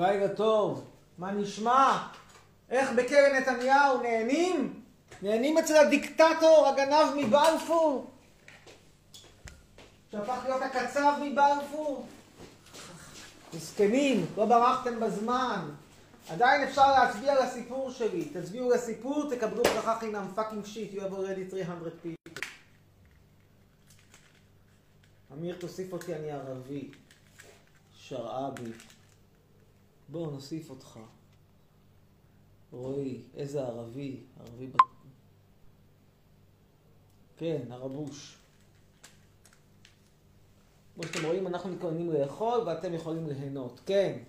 לילה טוב, מה נשמע? איך בקרן נתניהו נהנים? נהנים אצל הדיקטטור, הגנב מבלפור? שהפך להיות הקצב מבלפור? מסכנים, לא ברחתם בזמן. עדיין אפשר להצביע לסיפור שלי. תצביעו לסיפור, תקבלו ברכה חינם. Fucking shit, you have already 300 people. אמיר, תוסיף אותי, אני ערבי. שרעבי. בואו נוסיף אותך. רועי, איזה ערבי, ערבי ב... כן, הרבוש. כמו שאתם רואים, אנחנו מתכוננים לאכול ואתם יכולים ליהנות. כן.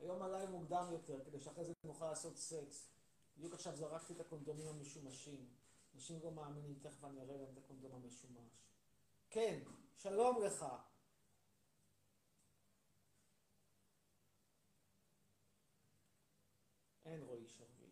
היום עליי מוקדם יותר, כדי שאחרי זה נוכל לעשות סקס. בדיוק עכשיו זרקתי את הקונדומים המשומשים. אנשים לא מאמינים, תכף אני אראה להם את הקונדום המשומש. כן, שלום לך. אין רועי שרביט.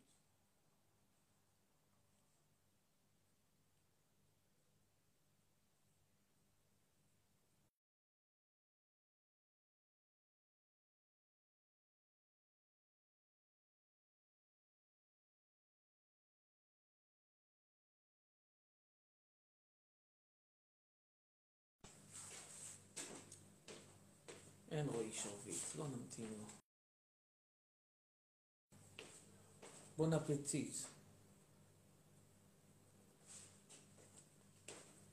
אין רועי שרביט, לא נמתין לו. בון אפטיט.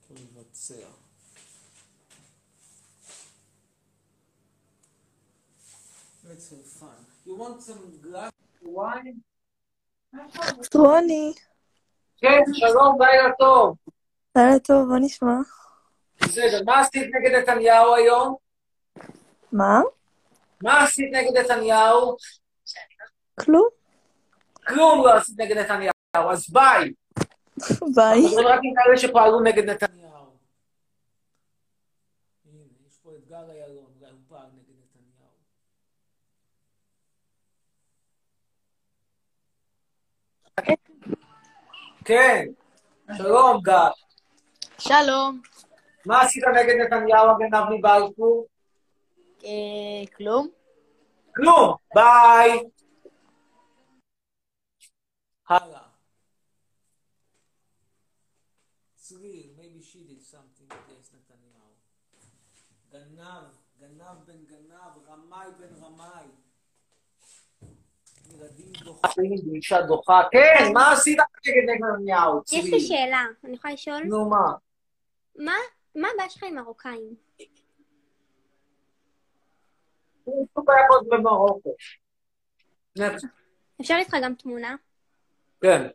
לבצע. Let's have fun. You want some glass wine? רוני, כן, שלום, לילה טוב. לילה טוב, מה נשמע? בסדר, מה עשית נגד נתניהו היום? מה? מה עשית נגד נתניהו? כלום. כלום לא עשית נגד נתניהו, אז ביי. ביי. מדברים רק עם כאלה שפעלו נגד נתניהו. הנה, יש פה את גל איילון, אולי הוא פעל נגד נתניהו. כן, שלום גל. שלום. מה עשית נגד נתניהו הגנב מבלפור? אה, כלום? כלום, ביי. הלאה. צליל, maybe she did something against נתניהו. גנב, גנב בן גנב, רמאי בן רמאי. ילדים דוחים, אישה דוחה. כן, מה עשית נגד נתניהו? יש לי? שאלה, אני יכולה לשאול? נו, מה? מה מה הבעיה שלך עם מרוקאים? אפשר איתך גם תמונה? כן.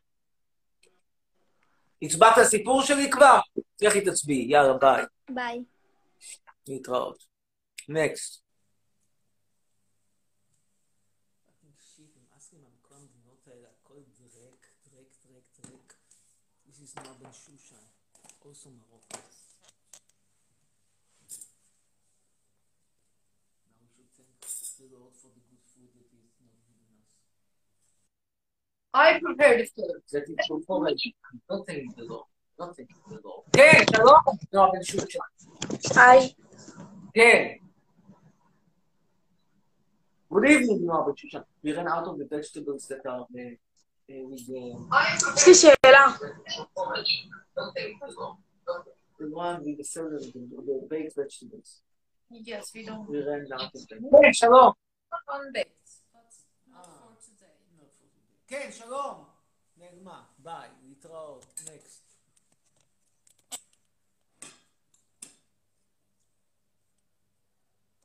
הצבעת לסיפור שלי כבר? לכי תצביעי, יאללה, ביי. ביי. להתראות. נקסט. also I prepared the food. That is so forward. Don't thank the Lord. Don't thank the Lord. כן, שלום. נועה בן שושן. היי. כן. Good evening, Noah bן שושן. We ran out of the vegetables that are uh, uh, with the, יש לי שאלה. the one with the celery, the, the baked vegetables. Yes, we don't We ran out of them. כן, שלום. on dates, כן, שלום. נעלמה. ביי. להתראות. נקסט.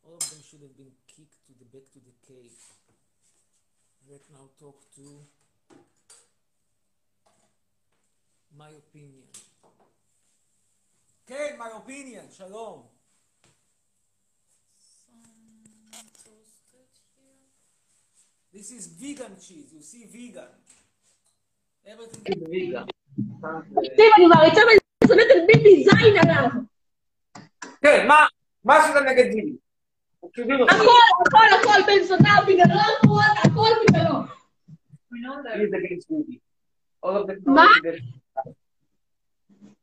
All of them should have been kicked to the back to the cave. Let's now talk to my opinion. כן, my opinion, שלום. Some toasted here. This is vegan cheese, you see vegan. Everything is vegan. תקשיב, אני מעריצה ואני שונאת את ביבי זין עליו. כן, מה? מה עשית נגד ביבי? הכל, הכל, הכל, בן זונה, בגללו, הכל, הכל בגללו. מה?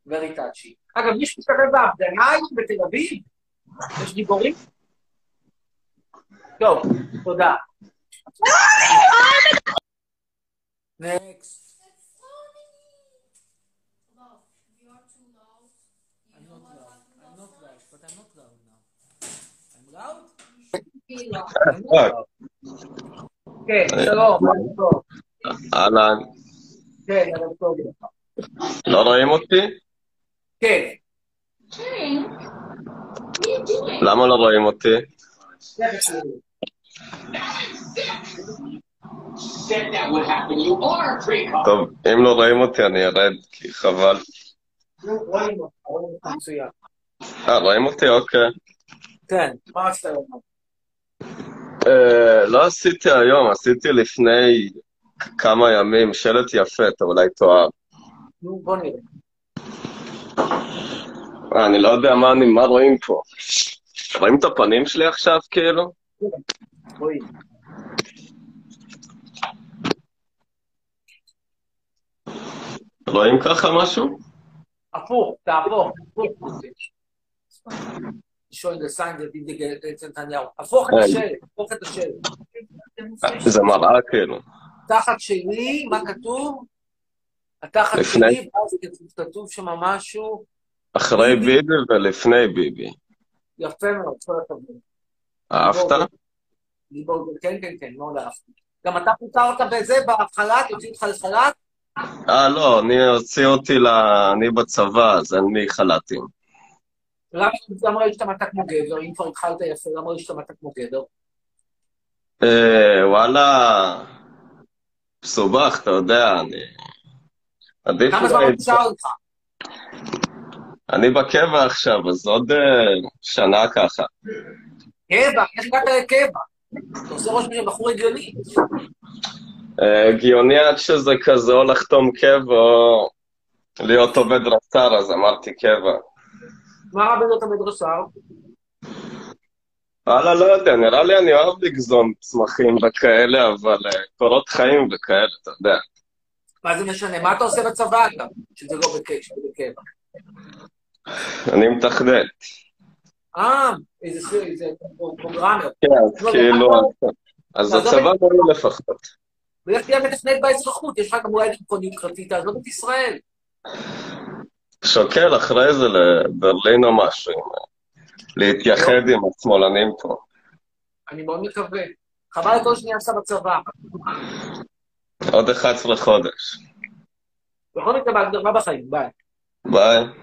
very touchy. אגב, מישהו מסתובב בהפגנה היום בתל אביב? יש גיבורים? טוב, תודה. נקסט. I'm not loud. I'm not loud, but I'm not loud now. I'm loud? I'm not loud. כן, שלום, ערב טוב. אהלן, כן, ערב טוב. לא רואים אותי? כן, למה לא רואים אותי? טוב, אם לא רואים אותי אני ארד, כי חבל. אה, רואים אותי? אוקיי. כן, מה רצית לומר? אה, לא עשיתי היום, עשיתי לפני כמה ימים שלט יפה, אתה אולי תאהב. נו, בוא נראה. אה, אני לא יודע מה רואים פה. רואים את הפנים שלי עכשיו, כאילו? רואים. רואים ככה משהו? הפוך, תהפוך, הפוך. that indicated את נתניהו. הפוך את אה, השלט, הפוך את השלט. זה מראה, כאילו. תחת שלי, מה כתוב? התחת. שלי, ואז כתוב שם משהו, אחרי ביבי ולפני ביבי. יפה מאוד, כל הכבוד. אהבת? כן, כן, כן, מאוד אהבתי. גם אתה פוטרת בזה, בחל"ת, יוצאים אותך לחל"ת? אה, לא, אני הוציא אותי ל... אני בצבא, אז אין לי חל"תים. למה למה מתה כמו גבר? אם כבר התחלת יפה, למה מתה כמו גבר? אה, וואלה, מסובך, אתה יודע, אני... עדיף כמה זמן. נשאר לך? אני בקבע עכשיו, אז עוד אה, שנה ככה. קבע, איך הגעת לקבע? אתה עושה ראש של בחור הגיוני. אה, הגיוני עד שזה כזה או לחתום קבע או להיות עובד רס"ר, אז אמרתי קבע. מה רע בלהיות עומד רס"ר? וואלה, לא יודע, נראה לי אני אוהב לגזום צמחים וכאלה, אבל אה, קורות חיים וכאלה, אתה יודע. מה זה משנה? מה אתה עושה בצבא אגב? שזה לא בקבע. אני מתכנת. אה, איזה פרוגרמר. כן, אז לא, כאילו, לא, אז לא, הצבא לא, לפחות. ולך תהיה מתכנת באזרחות, יש לך גם אולי יוקרתי, תעזוב את ישראל. שוקל אחרי זה לברלין או משהו, להתייחד עם השמאלנים פה. אני מאוד מקווה. חבל כל שנייה עשה בצבא. עוד 11 חודש. בכל מקרה, בהגדרה בחיים, ביי. ביי.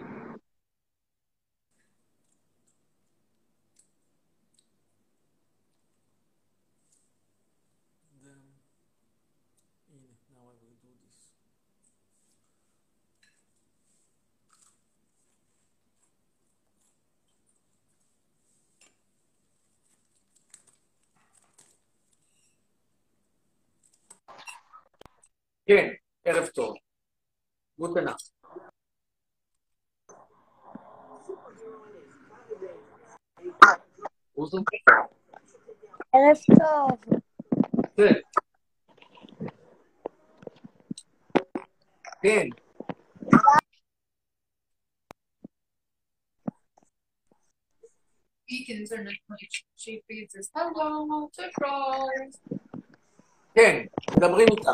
כן, ערב טוב. גוטנאך. אוזן? ערב טוב. כן. כן. Weak internet connection. She feeds us hello, surprise. כן, מדברים איתך.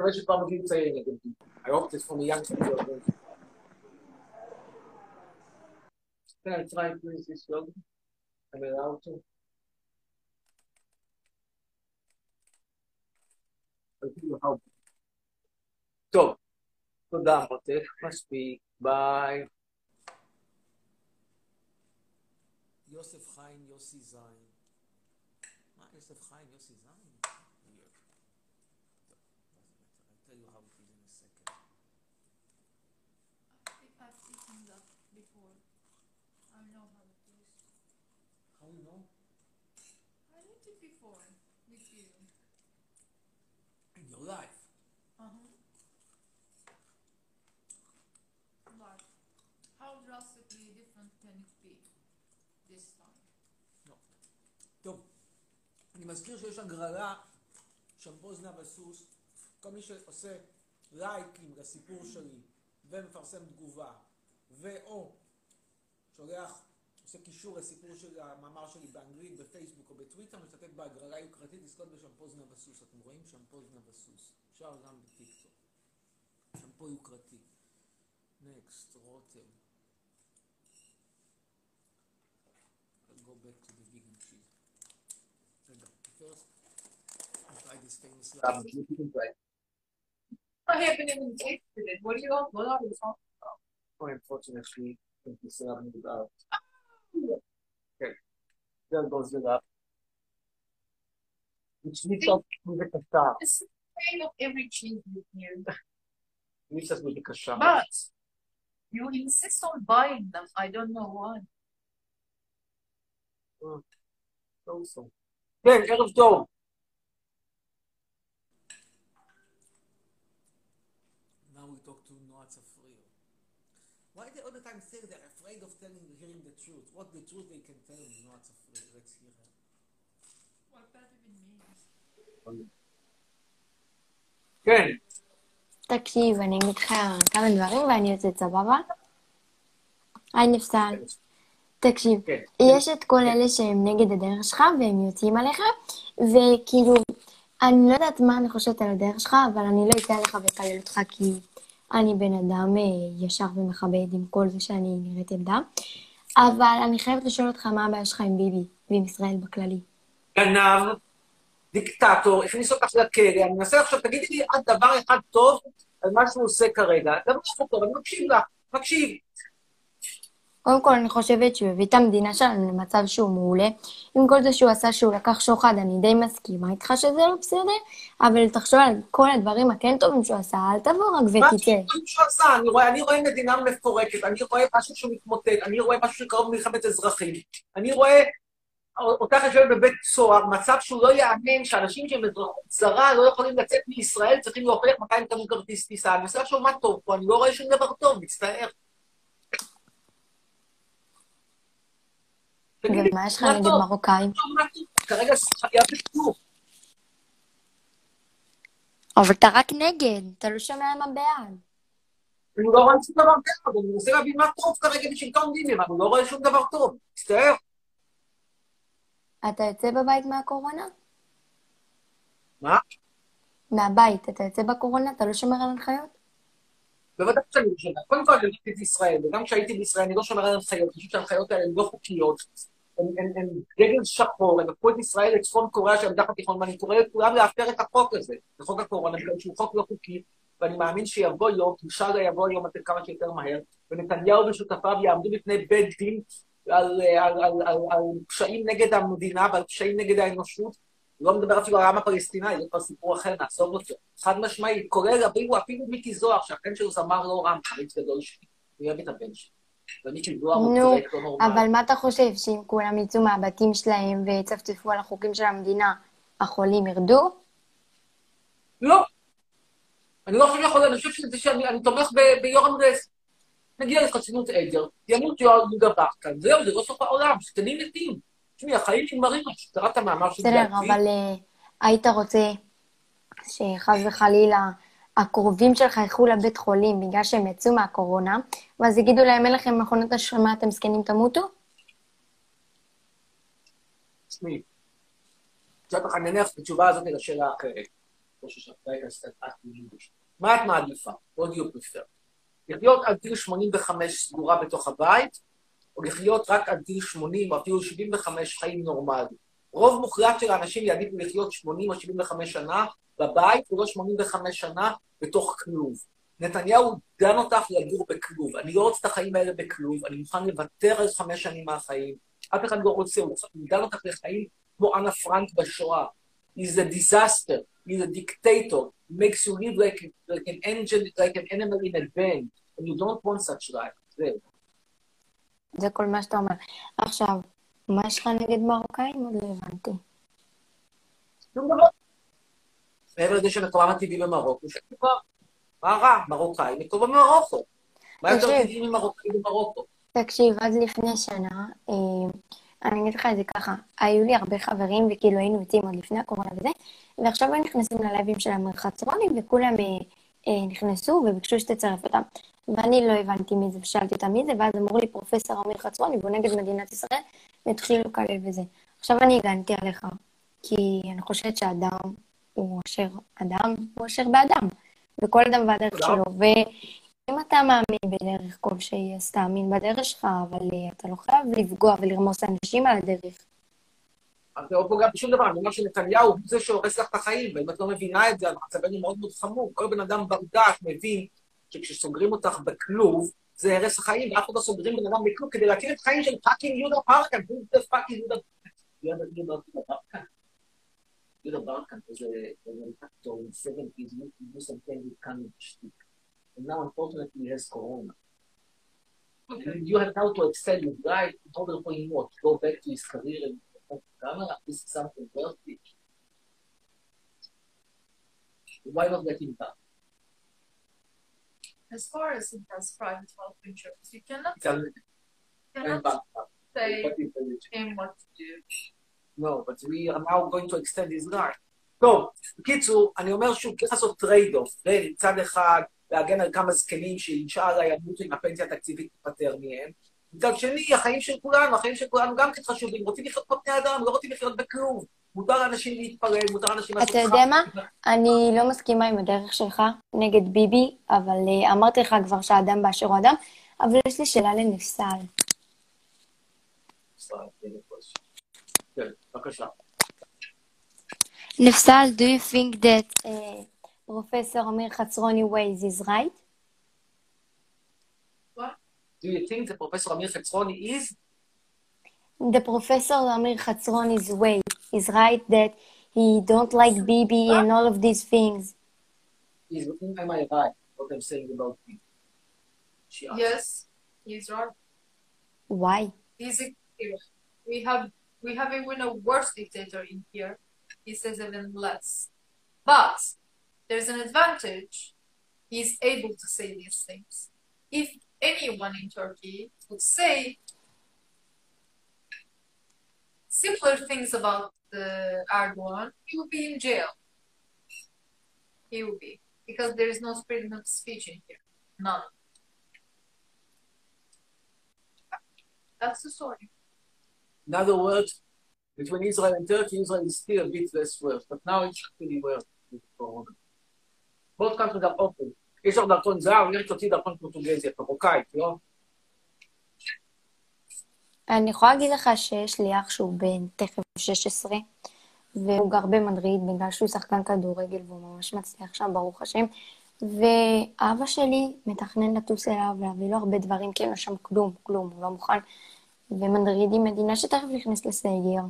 מקווה שכבר מגיעים צעירים נגדי. I hope this from a young people. Can I try to use this log? I'm allowed to. I'll give you how. טוב, תודה מותק, מספיק, ביי. יוסף חיים יוסי זין. מה, יוסף חיים יוסי זין? Weird. I'll tell you how it is in a second. I think I've eaten that before. I know how it is. How you know? I ate it before with you. Life. Uh-huh. But how drastically different can it be this time? טוב, אני מזכיר שיש הגרלה של בוזנה וסוס. כל מי שעושה לייקים לסיפור שלי ומפרסם תגובה, ואו שולח, עושה קישור לסיפור של המאמר שלי באנגלית, בפייסבוק או בטוויטר, משתתף בהגרלה יוקרתית לזכות בשמפוז נבסוס. אתם רואים? שמפוז נבסוס. אפשר גם בטיקטוק. שמפו יוקרתי. נקסט, רותם. I'll go back to the vegan cheese. רגע, first, I try this famous last. I haven't even tasted it. What do you what are you talking about? unfortunately, I think we still haven't moved out. Okay. There goes it up. Which leaves us with the kashaf. It's kind of every cheese here. leaves us with the kashaf. But you insist on buying them. I don't know why. Mm. So, so. Then, Erev Tov. Why they all the time say they're afraid of telling, hearing the truth? What the truth they can tell me, Noah Tzafrio? Let's hear her. What that even means. כן. תקשיב, אני אגיד לך כמה דברים ואני יוצאת סבבה? היי נפסל. תקשיב. יש את כל אלה שהם נגד הדרך שלך והם יוצאים עליך, וכאילו, אני לא יודעת מה אני חושבת על הדרך שלך, אבל אני לא אצא עליך ואקלל אותך כי אני בן אדם אה, ישר ומכבד עם כל זה שאני נראית ילדה. אבל אני חייבת לשאול אותך מה הבעיה שלך עם ביבי ועם ישראל בכללי. גנב, דיקטטור, הכניס אותך לכלא, אני מנסה עכשיו, תגידי לי עד דבר אחד טוב על מה שהוא עושה כרגע. דבר אחד טוב, אני מקשיב לך, מקשיב. קודם כל, אני חושבת שהוא הביא את המדינה שלנו למצב שהוא מעולה. עם כל זה שהוא עשה שהוא לקח שוחד, אני די מסכימה איתך שזה לא בסדר, אבל תחשוב על כל הדברים הכן טובים שהוא עשה, אל תבוא רק מה ותצא. שהוא עשה? אני רואה, אני רואה מדינה מפורקת, אני רואה משהו שמתמוטט, אני רואה משהו שקרוב למלחמת אזרחים, אני רואה אותך יושבת בבית סוהר, מצב שהוא לא יאמן שאנשים שהם אזרחות זרה לא יכולים לצאת מישראל, צריכים להוכיח מתי הם קנו כרטיס טיסה. אני מנסה לחשוב מה טוב פה, אני לא רואה שום דבר טוב, מצטער. ומה יש לך מה נגד? מרוקאים? מה טוב? כרגע חייב בכלום. אבל אתה רק נגד, אתה לא שומע מה בעד. אני לא רואה שום דבר טוב, אני מנסה להבין מה טוב כרגע בשלטון אבל אני לא רואה שום דבר טוב. מצטער. אתה יוצא בבית מהקורונה? מה? מהבית, אתה יוצא בקורונה? אתה לא שומר על הנחיות? בוודאי שאני לא שומר. קודם כל, אני הייתי בישראל, וגם כשהייתי בישראל אני לא שומר על הנחיות, אני חושב שההנחיות האלה הן לא חוקיות. הן- הן הן דגל שחור, הם לקחו את ישראל לצפון קוריאה של המזרח התיכון, ואני קורא לכולם להפר את החוק הזה, את חוק הקורונה, שהוא חוק לא חוקי, ואני מאמין שיבוא יום, אינשאללה יבוא יום אתם כמה שיותר מהר, ונתניהו ושותפיו יעמדו בפני בית דין על, על פשעים נגד המדינה ועל פשעים נגד האנושות. לא מדבר אפילו על העם הפלסטיני, זה כבר סיפור אחר, נעזוב אותו. חד משמעית, כולל אפילו, אפילו מיקי זוהר, שהבן שלו זמר לא רם, חריץ גדול שלי. אני אוהב את הבן שלי. ומיקי זוהר הוא נו, צודק, לא נורמלי. אבל מה אתה חושב, שאם כולם יצאו מהבתים שלהם ויצפצפו על החוקים של המדינה, החולים ירדו? לא. אני לא חושב יכול, אני חושב שזה שאני אני תומך ביורם רס. נגיע לחסינות עדר, ימות יהודה בכר, זהו, זה לא סוף העולם, זקנים מתים. תשמעי, החיים נגמרים, קראת המאמר שלי בסדר? אבל אה, היית רוצה שחס וחלילה הקרובים שלך ילכו לבית חולים בגלל שהם יצאו מהקורונה, ואז יגידו להם, אין לכם מכונת השרמה, אתם זקנים תמותו? תשמעי, זאת לך, את התשובה הזאת לשאלה אחרת. כמו ששאלת את הסטטאט ביידיש. מה את מעדיפה? What do you prefer? לחיות עד גיל 85 סגורה בתוך הבית, או לחיות רק עד גיל 80 או אפילו 75 חיים נורמליים. רוב מוחלט של האנשים יעדיפו לחיות 80 או 75 שנה בבית, ולא 85 שנה בתוך כלוב. נתניהו דן אותך לגור בכלוב. אני לא רוצה את החיים האלה בכלוב, אני מוכן לוותר על חמש שנים מהחיים. אף אחד לא רוצה, הוא דן אותך לחיים כמו אנה פרנק בשואה. He's a disaster, he's a dictator, he makes you live like, like an engine, like an animal in a van, and you don't want such life. זהו. זה כל מה שאתה אומר. עכשיו, מה יש לך נגד מרוקאים? עוד לא הבנתי. שום דבר. מעבר לזה שמקומם הטבעי במרוקו, שכבר, מה רע? מרוקאי, מקומו במרוקו. מה יותר. טבעי ממרוקאי במרוקו? תקשיב, עד לפני שנה, אה, אני אגיד לך את זה ככה, היו לי הרבה חברים, וכאילו היינו יוצאים עוד לפני הקורונה וזה, ועכשיו הם נכנסים ללייבים של המרחצרונים, וכולם אה, נכנסו וביקשו שתצרף אותם. ואני לא הבנתי מי זה, ושאלתי אותה מי זה, ואז אמרו לי פרופסור אמיר חצרוני, והוא נגד מדינת ישראל, והתחילו לקלל וזה. עכשיו אני הגנתי עליך, כי אני חושבת שאדם הוא אשר אדם, הוא אשר באדם, וכל אדם והדרך תודה. שלו, ואם אתה מאמין בדרך כלשהי, אז תאמין בדרך שלך, אבל אה, אתה לא חייב לפגוע ולרמוס אנשים על הדרך. את לא פוגעת בשום דבר, אני אומר שנתניהו הוא זה שהורס לך את החיים, ואם את לא מבינה את זה, אז מצבנו מאוד מאוד חמור. כל בן אדם בר דעת מבין שכשסוגרים אותך בכלוב, זה הרס החיים, ואף אחד לא סוגרים בן אדם בכלוב כדי להציל את החיים של fucking יהודה who the fuck is יהודה יהודה יהודה actor in the 70s, he used to do something kind of shtick. And now unfortunately he has you have now to extend his life in order for him what? Go back to his career and camera, this is something worthy. Why not let him back? As far as it has private health insurance, you cannot, Tell him cannot back. say What is the reason? him what to do. No, but we are now going to extend his life. טוב, בקיצור, אני אומר שוב, צריך לעשות טרייד אוף בין מצד אחד להגן על כמה זקנים שאינשאללה ימותו אם הפנסיה התקציבית תיפטר מהם, מצד שני, החיים של כולנו, החיים של כולנו גם כן חשובים, רוצים לחיות כמו בני אדם, לא רוצים לחיות בכלוב. מותר לאנשים להתפלל, מותר לאנשים לעשות אתה יודע מה? אני לא מסכימה עם הדרך שלך נגד ביבי, אבל אה, אמרתי לך כבר שהאדם באשר הוא אדם, אבל יש לי שאלה לנפסל. כן, בבקשה. נפסל, do you think that Professor Amir Khatsroni ways is right? Do you think the Professor Amir Chetzroni is? The Professor Amir Khatsroni's way is right that he don't like Bibi and all of these things. Is am I right? What I'm saying about him? Yes, he's right. Why? He's a, we have we have even a worse dictator in here. He says even less. But there's an advantage. He's able to say these things. If anyone in Turkey would say similar things about uh, the Erdogan, he will be in jail. He will be. Because there is no freedom of speech in here. None. That's the story. In other words, between Israel and Turkey, Israel is still a bit less worse, but now it's really worse with corona. Both countries are open. יש לך דרכון זר, יש תוציא דרכון פורטוגזי, את מרוקאית, לא? אני יכולה להגיד לך שיש לי אח שהוא בן תכף 16, והוא גר במדריד בגלל שהוא שחקן כדורגל והוא ממש מצליח שם, ברוך השם. ואבא שלי מתכנן לטוס אליו ולהביא לו הרבה דברים, כי אין לו שם כלום, כלום, הוא לא מוכן. ומדריד היא מדינה שתכף נכנסת לסגר.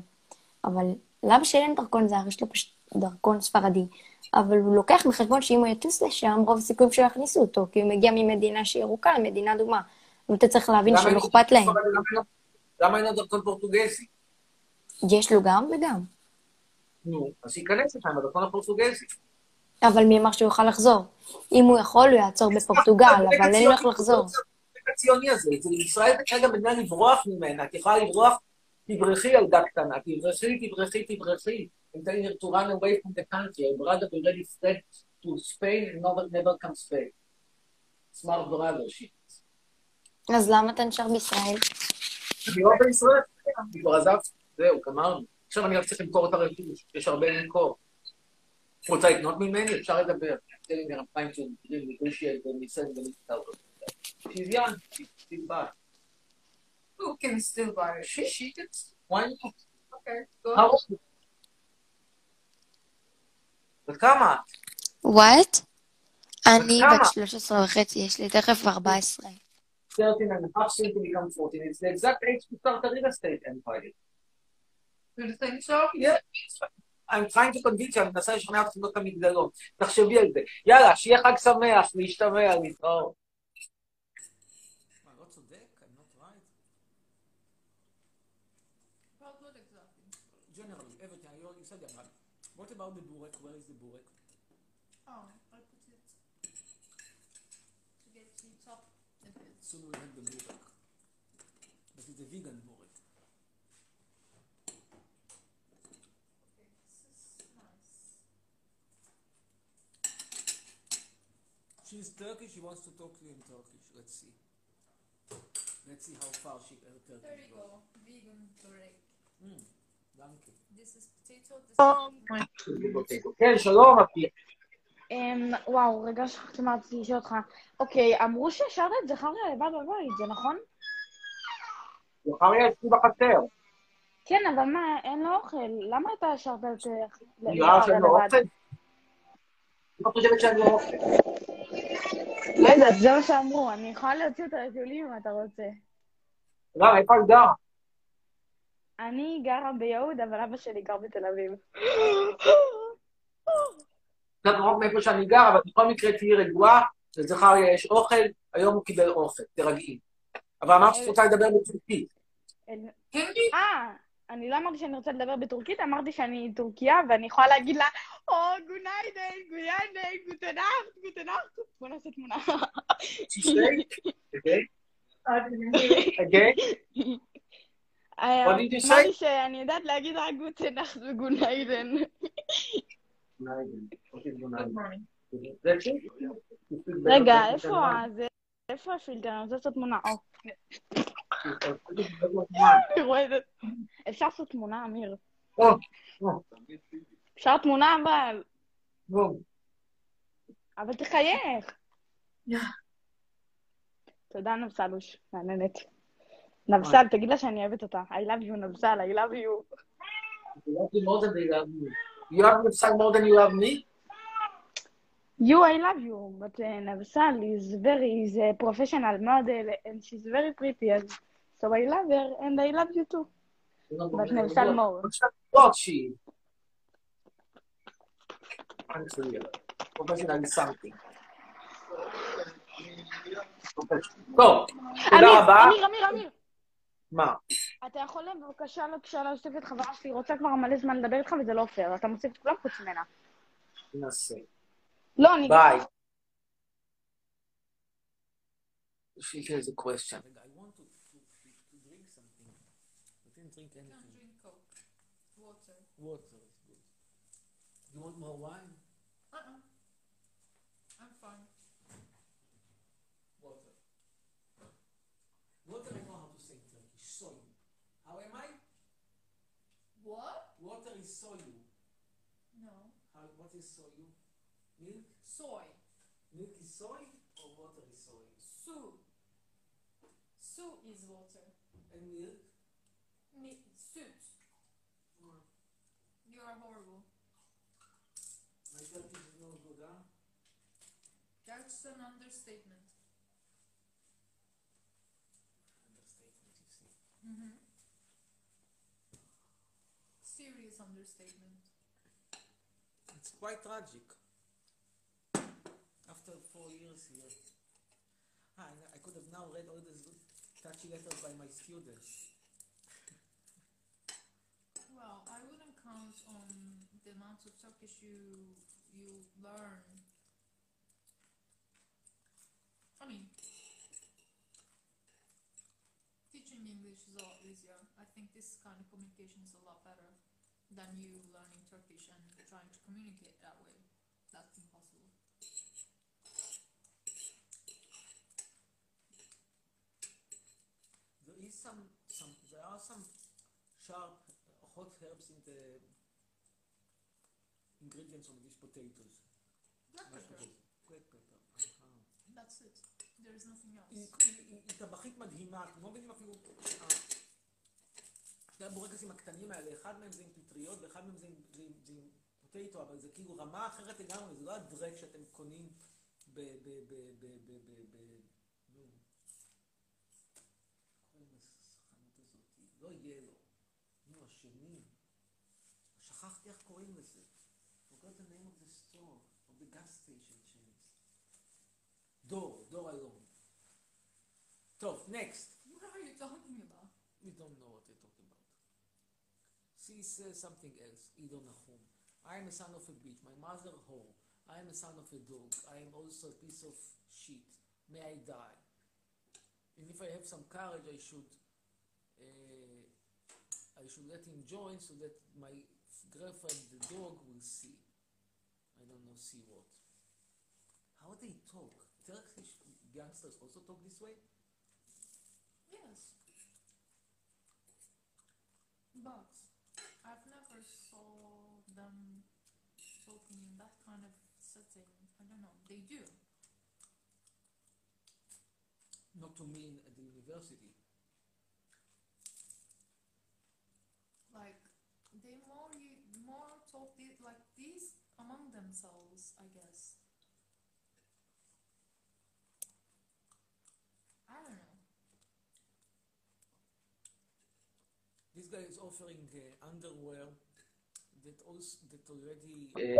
אבל לאבא שלי אין דרכון זר, יש לו פשוט דרכון ספרדי. אבל הוא לוקח בחשבון שאם הוא יטוס לשם, רוב הסיכויים שלא יכניסו אותו, כי הוא מגיע ממדינה שהיא ירוקה למדינה אדומה. ואתה צריך להבין שלא אכפת להם. למה אין לו- דרכון פורטוגזי? יש לו גם וגם. נו, אז שייכנס לשם, הדרכון הפורטוגזי. אבל מי אמר שהוא יוכל לחזור? אם הוא יכול, הוא יעצור בפורטוגל, אבל אין לו איך לחזור. הציוני הזה, זה ישראל כרגע מדינה לברוח ממנה, את יכולה לברוח, תברחי ילדה קטנה, תברחי, תברחי, תברחי. I'm telling her to run away from the country, I'd rather be ready fled to Spain and never, never comes back. Smart brother, she is. אז למה אתה נשאר בישראל? אני לא בישראל, אני כבר עזבתי, זהו, גמרנו. עכשיו אני רק צריך למכור את הרכוש, יש הרבה למכור. רוצה לקנות ממני? אפשר לדבר. תן לי מרפיים של מקרים, negotiate וניסן ונפתר. She's young, she's still back. Who can still buy it? She, she can. Why not? Okay, go? בת כמה? את? וואט? אני? בת 13 וחצי, יש לי תכף 14. 13 and a half soon to become 14. It's the exact age to start a real estate empire. You think so? Yeah. I'm trying to convince you, אני מנסה לשכנע אותך לקנות את המגדלות. תחשבי על זה. יאללה, שיהיה חג שמח, להשתמע, להתראות. About the burek? Where is the burek? Oh, I put it to get heat up a bit. Soon we'll have the burek. But it's a vegan burek. Okay, this is nice. She's Turkish, she wants to talk to you in Turkish. Let's see. Let's see how far she her Turkish There you goes. go. Vegan börek. Mm, danke. This is potato. This is כן, שלום, אפי. אמ, וואו, רגע שכחתי מה רציתי לשאול אותך. אוקיי, אמרו שהשארת את זכריה לבד בבית, זה נכון? זכריה אצלי בחצר. כן, אבל מה, אין לו אוכל. למה אתה השארת את אה, זכריה שאני לא לבד? לא חושבת שאני לא אוכל? לא יודעת, זה מה שאמרו. אני יכולה להוציא אותה לטיולים אם אתה רוצה. למה, איפה את גרה? אני גרה ביהוד, אבל אבא שלי גר בתל אביב. קצת רחוק מאיפה שאני גר, אבל בכל מקרה תהיי רגועה, לזכריה יש אוכל, היום הוא קיבל אוכל, תרגעי. אבל אמרת שאת רוצה לדבר בטורקית. אה, אני לא אמרתי שאני רוצה לדבר בטורקית, אמרתי שאני טורקיה, ואני יכולה להגיד לה, או, גוניידן, גויידן, גוטנאכט, גוטנאכט. בוא נעשה תמונה. What did you say? אמרתי שאני יודעת להגיד רק גוטנאכט וגוניידן. That's it? רגע, איפה ה- זה? איפה הפילטר? אני רוצה לעשות תמונה. אפשר לעשות תמונה, אמיר. אפשר תמונה, אבל... אבל תחייך. תודה, נבסלוש, מהנהנת. נבסל, תגיד לה שאני אוהבת אותה. I love you, נבסל, I love you. you love me more than they love you. You love Nefsal more than you love me? You, I love you, but uh, Navsal is very, is a professional model, and she's very pretty, and so I love her, and I love you too. But Navsal more. What she? Unreal. Professional is something. טוב, תודה אמיר, רבה. אמיר, אמיר, אמיר. מה? אתה יכול בבקשה בבקשה להוסיף את חברה שלי, רוצה כבר מלא זמן לדבר איתך וזה לא פייר, אתה מוסיף את כולם חוץ ממנה. ננסה. לא, אני... ביי. She has a question. רגע, I want to, to, to, to drink something. I didn't drink Can anything. drink Coke. Water. Water is good. You want more wine? Uh-uh. I'm fine. Water. Water What? Water is soyu. No. How, what is soyu? Milk? Soy. Milk is soy or water is soy? Su. Su is water. And milk? Mi- süt. Hmm. You are horrible. My Turkish is no good, huh? That's an. Understatement, you see. Mm-hmm. Understatement. It's quite tragic. After four years here. Ah, I, could have now read all these touchy letters by my students. Well, I wouldn't count on the amount of Turkish you you learn. I mean, teaching English is a lot easier. I think this kind of communication is a lot better than you learning Turkish and trying to communicate that way. That's impossible. There is some, some, there are some sharp uh, hot herbs in the ingredients of these potatoes. Black משהו pepper. כזה. Black pepper. אהה. That's it. There is nothing else. היא, היא, היא, היא טבחית מדהימה, אתם לא מבינים אפילו... שני הבורקסים הקטנים האלה, אחד מהם זה עם פטריות ואחד מהם זה עם, זה עם, זה עם פוטטו, אבל זה כאילו רמה אחרת לגמרי, זה לא הדרק שאתם קונים ב... ב... ב... ב... ב... ב... ב... נו. לא ילו. נו, השני. שכחתי איך קוראים לזה. forgot the name of the store, of the gas station chains. דור, דור אלון. טוב, next. What are you talking about? We don't know what. She says something else. Ido Nahum. I am a son of a bitch. My mother whore. I am a son of a dog. I am also a piece of shit. May I die. And if I have some courage, I should, uh, I should let him join so that my girlfriend, the dog, will see. I don't know, see what. How how they talk. Turkish gangsters also talk this way? Yes. But I've never saw them talking in that kind of setting. I don't know. They do. Not to mean at the university. Like they more more talk like these among themselves, I guess. I don't know. This guy is offering uh, underwear that also that already. Eh,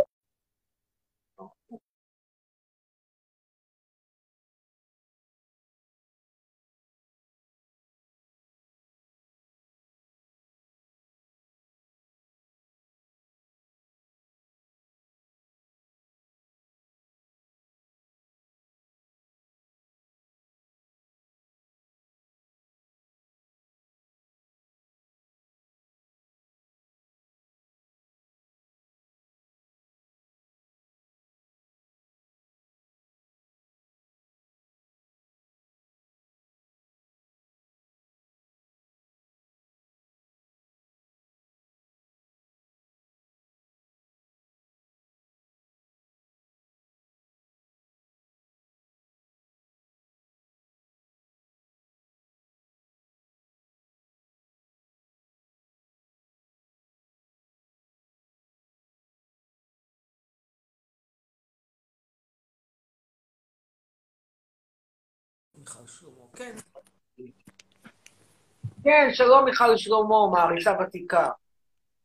מיכל שלמה, כן. כן, שלום מיכל שלמה, מעריצה ותיקה.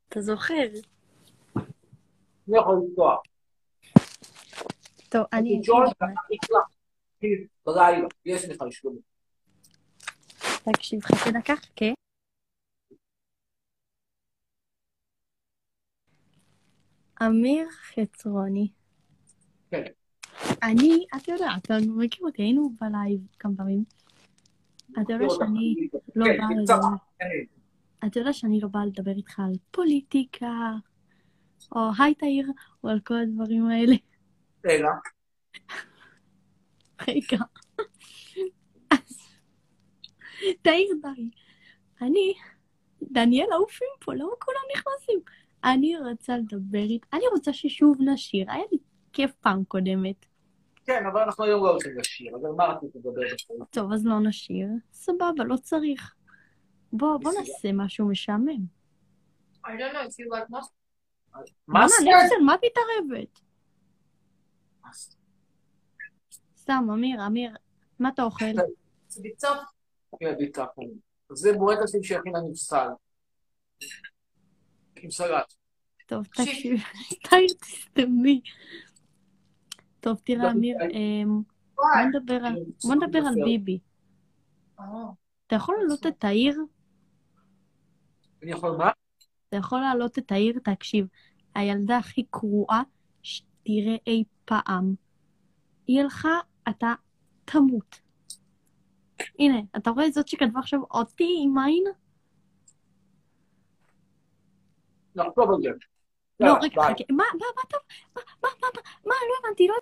אתה זוכר? מי יכול לפתוח? טוב, אני... בלילה, יש מיכל שלמה. תקשיב, חצי דקה, חכה. אמיר חצרוני. כן. אני, אתה יודע, אתה מכיר אותי, היינו בלייב כמה פעמים. אתה יודע שאני לא כן, באה כן. אתה יודע שאני לא באה לדבר איתך על פוליטיקה, או היי תאיר, או על כל הדברים האלה. רגע. אז, תאיר די. אני, דניאל עופים פה, למה כולם נכנסים? אני רוצה לדבר איתה, אני רוצה ששוב נשיר, היה לי כיף פעם קודמת. כן, אבל אנחנו היום לא הולכים לשיר, אז על מה רצית לדבר בכלל? טוב, אז לא נשיר. סבבה, לא צריך. בוא, בוא. נעשה משהו משעמם. I don't know if you like mustard. מה את מתערבת? סתם, אמיר, אמיר, מה אתה אוכל? Tough. כן, ביטחון. זה בורקסים שהכין לנו סל. עם סלט. טוב, תקשיב, תסתמי. טוב, תראה, אמיר, אמ, בוא נדבר על- בוא נדבר על ביבי. Oh. אתה יכול להעלות את תאיר? אני יכול מה? אתה יכול להעלות את תאיר? תקשיב, הילדה הכי קרועה שתראה אי פעם. היא הלכה, אתה תמות. הנה, אתה רואה זאת שכתבה עכשיו אותי עם עין? נחשוב על זה. לא, רגע, מה, מה, מה מה, מה, מה, מה, לא הבנתי, לא...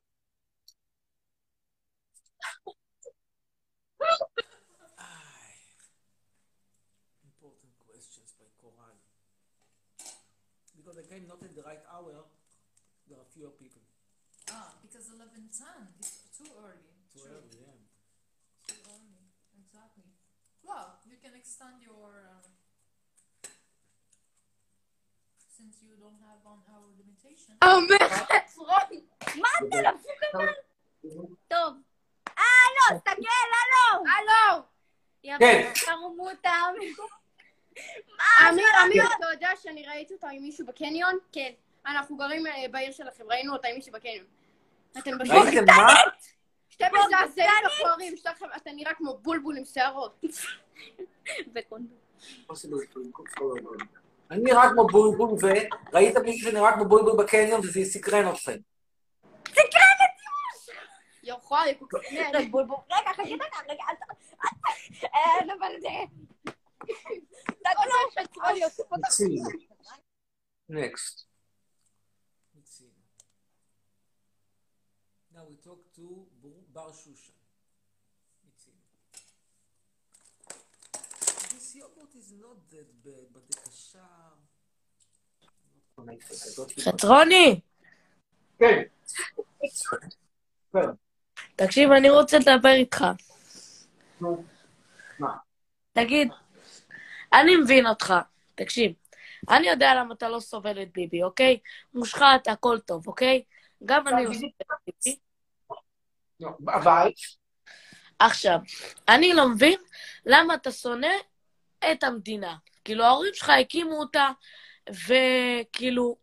Important questions by Coral. Because I came not at the right hour, there are fewer people. Ah, because 11:10 is too early. Too True. early, yeah. Too early. Exactly. Well, you can extend your. Uh, since you don't have one hour limitation. אומר חצרוני, מה אתה דפוק אבל? טוב. הלו, תסתכל, הלו. הלו. כן. תרמו אותם. אמיר, אמיר, אתה יודע שאני ראיתי אותה עם מישהו בקניון? כן. אנחנו גרים אה, בעיר שלכם, ראינו אותה עם מישהו בקניון. אתם ראיתם מה? שתי מזעזעים מכוערים, שתיכם, אתה נראה כמו בולבול עם שערות. וקונדום. אני נראה כמו בולבול, וראית מישהו שנראה כמו בולבול בקניון וזה סקרן אתכם. יואו, יכול, רגע, חכי דקה, רגע, אל תבלבל. Next. Let's see. Now we talk to Bar Shushan. This yogurt is not that bad, but the kasha... חצרוני! כן. כן. תקשיב, אני רוצה לדבר איתך. מה? תגיד, אני מבין אותך. תקשיב, אני יודע למה אתה לא סובל את ביבי, אוקיי? מושחת, הכל טוב, אוקיי? גם אני לא סובל את ביבי. אבל... עכשיו, אני לא מבין למה אתה שונא את המדינה. כאילו, ההורים שלך הקימו אותה, וכאילו,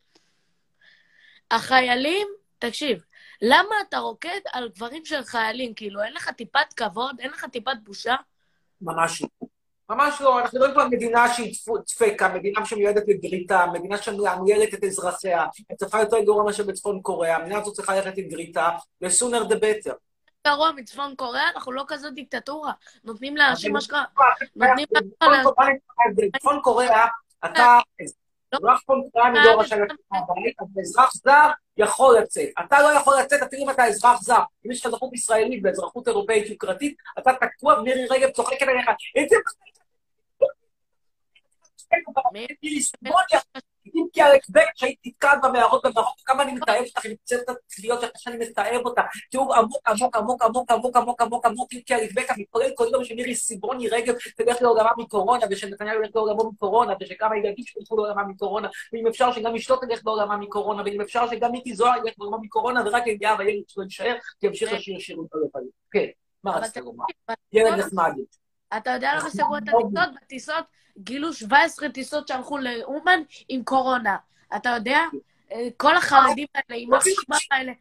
החיילים, תקשיב, למה אתה רוקד על דברים של חיילים? כאילו, אין לך טיפת כבוד? אין לך טיפת בושה? ממש לא. ממש לא, אנחנו מדברים פה על מדינה שהיא דפקה, מדינה שמיועדת לגריטה, מדינה שמעניינת את אזרחיה, היא צריכה יותר גרוע מאשר בצפון קוריאה, המדינה הזאת צריכה ללכת עם גריטה, ו-sooner the better. גרוע מצפון קוריאה, אנחנו לא כזאת דיקטטורה. נותנים לאנשים אבל- אשכרה, נותנים צפון. קוריאה, בצפון קוריאה, אתה צפון קוריאה מדור רשאי לצאת מהבית, אבל אזרח זר יכול לצאת. אתה לא יכול לצאת אפילו אם אתה אזרח זר. אם יש לך אזרחות ישראלית ואזרחות אירופאית יוקרתית, אתה תקוע ומירי רגב צוחקת עליך. איזה... אם כי ההקבק שהייתי כאן במערות במרוקו, כמה אני מתאר אותך, אני מצטער את הצביעות שלך שאני מתאר אותה. תיאור עמוק, עמוק, עמוק, עמוק, עמוק, עמוק, עמוק, עמוק, אם כי ההקבק המתפלל כל יום שמירי סיברוני רגב תלך לעולמה מקורונה, ושנתניהו ילך לעולמו מקורונה, ושכמה ילדים שילכו לעולמה מקורונה, ואם אפשר שגם אשתו תלך לעולמה מקורונה, ואם אפשר שגם מיקי זוהר ילך לעולמה מקורונה, ורק אליהו הילד שלו יישאר, כי ימשיך לשיר שירות הלוואי. כן, מה רצית לומר? ילד נחמד. אתה יודע למה סגרו את הטיסות? בטיסות גילו 17 טיסות שהלכו לאומן עם קורונה. אתה יודע? אה, כל החרדים האלה, יימח שמם האלה,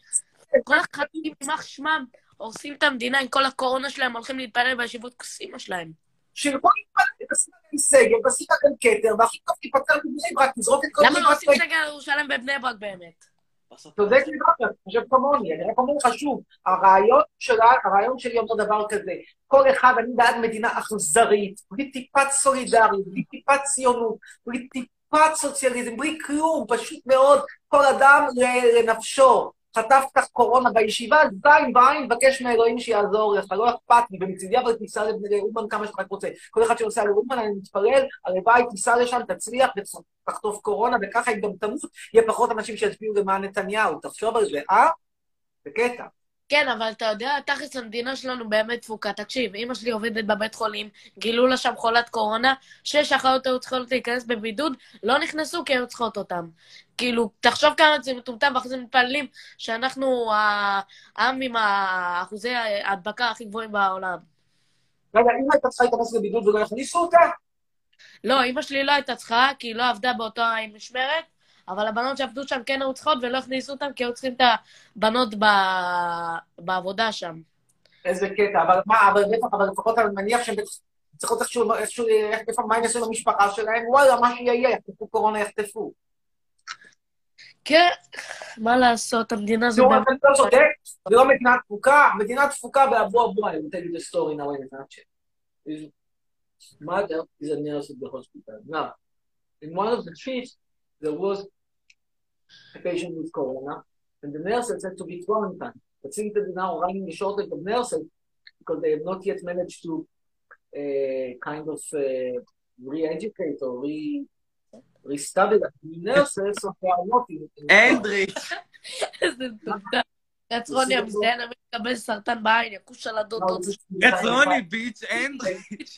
כל החרדים, יימח שמם, הורסים את המדינה עם כל הקורונה שלהם, הולכים להתפלל בישיבות כוסימה שלהם. שילכו להתפלל, תשים להם סגר, תשים להם כתר, והכי טוב תיפטר מבני ברק, תזרוק את כל למה לא עושים. סגר על ירושלים בבני ברק באמת? צודק לגמרי, אתה חושב כמוני, אני רק אומר לך שוב, הרעיון שלה, הרעיון שלי אומר דבר כזה, כל אחד, אני בעד מדינה אכזרית, בלי טיפת סולידריות, בלי טיפת ציונות, בלי טיפת סוציאליזם, בלי כלום, פשוט מאוד, כל אדם לנפשו. חטפת קורונה בישיבה, זין בעין, מבקש מאלוהים שיעזור לך, לא אכפת לי, ומצידי אבל תיסע לאומן כמה שאתה רק רוצה. כל אחד שנוסע לאומן, אני מתפלל, הלוואי תיסע לשם, תצליח ותחטוף קורונה, וככה היא גם תמות, יהיה פחות אנשים שיצביעו למען נתניהו. תחשוב על זה, אה? זה קטע. כן, אבל אתה יודע, תכלס המדינה שלנו באמת תפוקה. תקשיב, אמא שלי עובדת בבית חולים, גילו לה שם חולת קורונה, שש אחיות היו צריכות להיכנס בבידוד, לא נכנסו כי היו צריכות אותם. כאילו, תחשוב כמה זה מטומטם, ואחרי זה מתפללים שאנחנו העם עם האחוזי ההדבקה הכי גבוהים בעולם. רגע, אם הייתה צריכה להיכנס לבידוד ולא הכניסו אותה? לא, אמא שלי לא הייתה צריכה, כי היא לא עבדה באותה משמרת, אבל הבנות שעבדו שם כן היו צריכות ולא הכניסו אותן, כי היו צריכים את הבנות ב... בעבודה שם. איזה קטע, אבל מה, אבל בטח, אבל לפחות אני מניח שהן צריכות איכשהו, איכשהו, איכשהו, מה הם יעשו למשפחה שלהם? וואלה, מה שיהיה, יחטפו קורונה, יחטפו. כן, מה לעשות, המדינה הזו... נו, באמת- אתה לא צודק, זה לא מדינה תפוקה, מדינה תפוקה באבו אבו, I will tell you the story now in a nutshell. His mother is a nurse at the hospital. Now, in one of the trips, there was a patient with corona, and the nurses had to be quarantined. But since they're now running a shortage of nurses, because they have not yet managed to uh, kind of uh, re-educate or re- they are not in... in אנדריץ'. איזה מטומטם. יצרוני המזדיין אמור לקבל סרטן בעין, יכוש על הדודות. יצרוני, ביץ', אנדריץ'.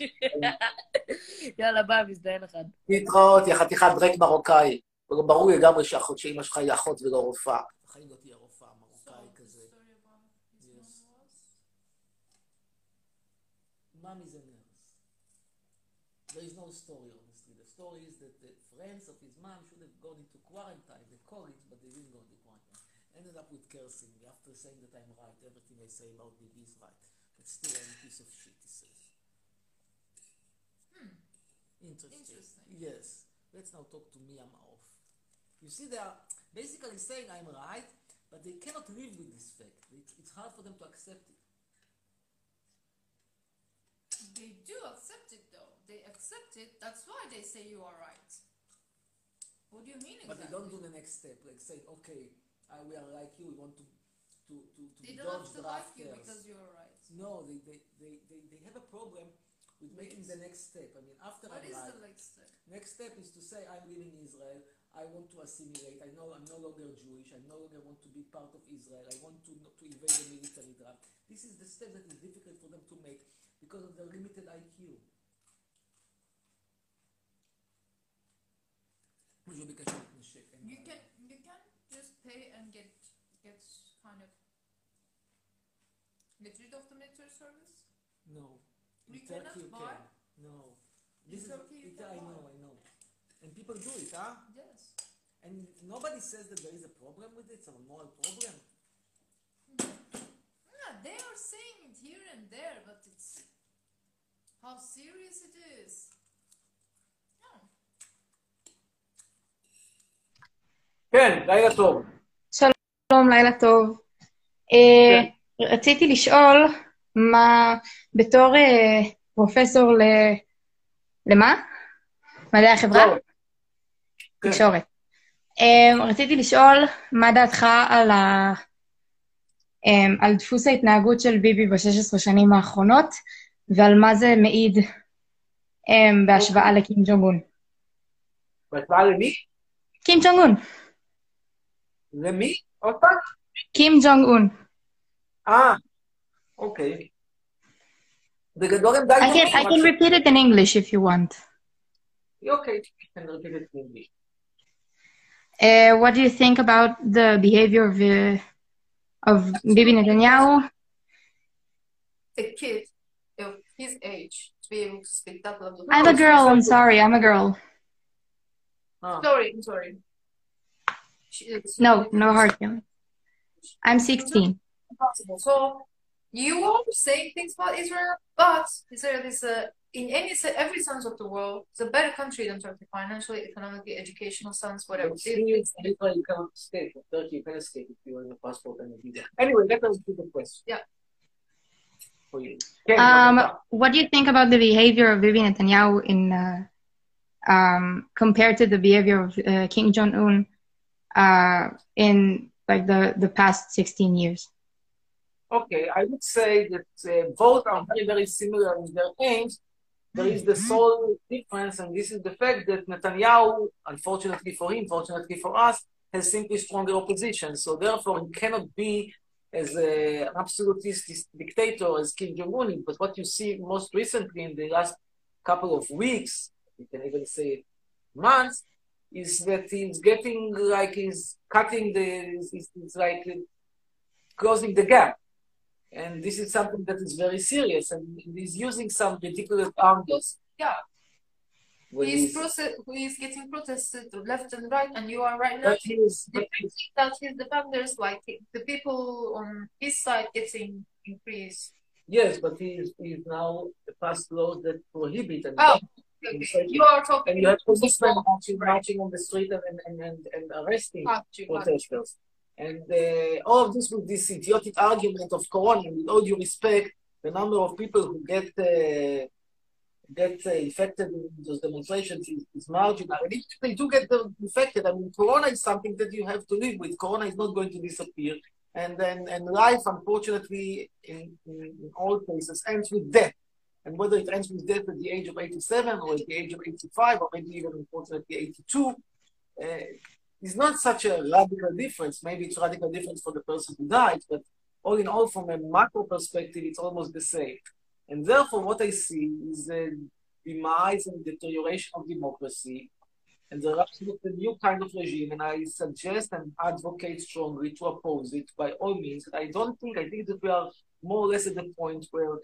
יאללה, ביי, מזדיין אחד. להתראות, יא חתיכת דרק מרוקאי. ברור לגמרי שאחות שאימא שלך היא אחות ולא רופאה. בחיים לא תהיה רופאה מרוקאי כזה. There is no story, honestly. The story is friends of his mom should have gone into quarantine, the college, but they didn't go into quarantine. Ended up with cursing me after saying that I'm right. Everything I say about Bibi is right. But still, I'm a piece of shit, he says. Hmm. Interesting. Interesting. Yes. Let's now talk to Mia Maof. You see, they are basically saying I'm right, but they cannot live with this fact. It's, it's hard for them to accept it. They do accept it though. They accept it. That's why they say you are right. What do you mean But they don't do the next step, like say, okay, uh, we are like you, we want to, to to, to, They don't have dodge to like you because you're right. No, they, they, they, they, they have a problem with making the next step. I mean, after What I'm is right, the next step? next step is to say I'm living in Israel. I want to assimilate. I know I'm no longer Jewish. I no longer want to be part of Israel. I want to to invade the military draft. This is the step that is difficult for them to make because of their limited IQ. Usually because you can shit. You can you can just pay and get gets kind of get rid of the military service. No. You In cannot you buy. can. No. This is it, I know, I know. And people do it, huh? Yes. And nobody says that there is a problem with it, it's a moral problem. Mm-hmm. Yeah, they are saying it here and there, but it's how serious it is. כן, לילה טוב. שלום, לילה טוב. אה, רציתי לשאול מה, בתור אה, פרופסור ל... למה? מדעי החברה? תקשורת. אה, רציתי לשאול מה דעתך על, ה... על דפוס ההתנהגות של ביבי ב-16 שנים האחרונות, ועל מה זה מעיד אה, בהשוואה לקים ג'ונג און. בהשוואה למי? קים ג'ונג The me? Otak? Kim Jong-un. Ah, okay. The Gadolem died. I can, I can repeat it in English if you want. Okay, can repeat it in English. Uh, what do you think about the behavior of, uh, of Bibi Netanyahu? A kid of his age to be able to speak that level. I'm a oh, girl, I'm sorry, I'm a girl. Oh. Sorry, I'm sorry. No, no hard feelings. I'm 16. So you are saying things about Israel, but Israel is a, in any every sense of the world, it's a better country than Turkey financially, economically, educational sense, whatever. Anyway, that was the question. Yeah. Um, what do you think about the behavior of Bibi Netanyahu in uh, um, compared to the behavior of uh, King Jong Un uh, in like the the past 16 years? Okay, I would say that uh, both are very, very similar in their aims. There is the sole difference, and this is the fact that Netanyahu, unfortunately for him, fortunately for us, has simply stronger opposition. So therefore, he cannot be as an absolutist dictator as Kim Jong Un. But what you see most recently in the last couple of weeks, you can even say months, is that he's getting like he's cutting the, he's, he's like closing the gap. And this is something that is very serious, and he's using some ridiculous angles. Yeah. when He's, he's- proce- he's getting protested left and right, and you are right now But he is- but depicting that his defenders, like the people on his side, getting increased. Yes, but he is, he is now passed laws that prohibit and Oh, okay. You are talking. and you have policemen marching, marching on the street and, and, and, and arresting Got you, got protesters. And uh, all of this with this idiotic argument of Corona, with all due respect, the number of people who get uh, get uh, infected in those demonstrations is, is marginal. And if they do get infected, I mean, Corona is something that you have to live with. Corona is not going to disappear. And then and life, unfortunately, in, in, in all cases, ends with death. And whether it ends with death at the age of 87 or at the age of 85 or maybe even unfortunately 82, uh, is not such a radical difference. Maybe it's a radical difference for the person who died, but all in all, from a macro perspective, it's almost the same. And therefore, what I see is a demise and deterioration of democracy and the rise of a new kind of regime. And I suggest and advocate strongly to oppose it by all means. I don't think, I think that we are more or less at the point where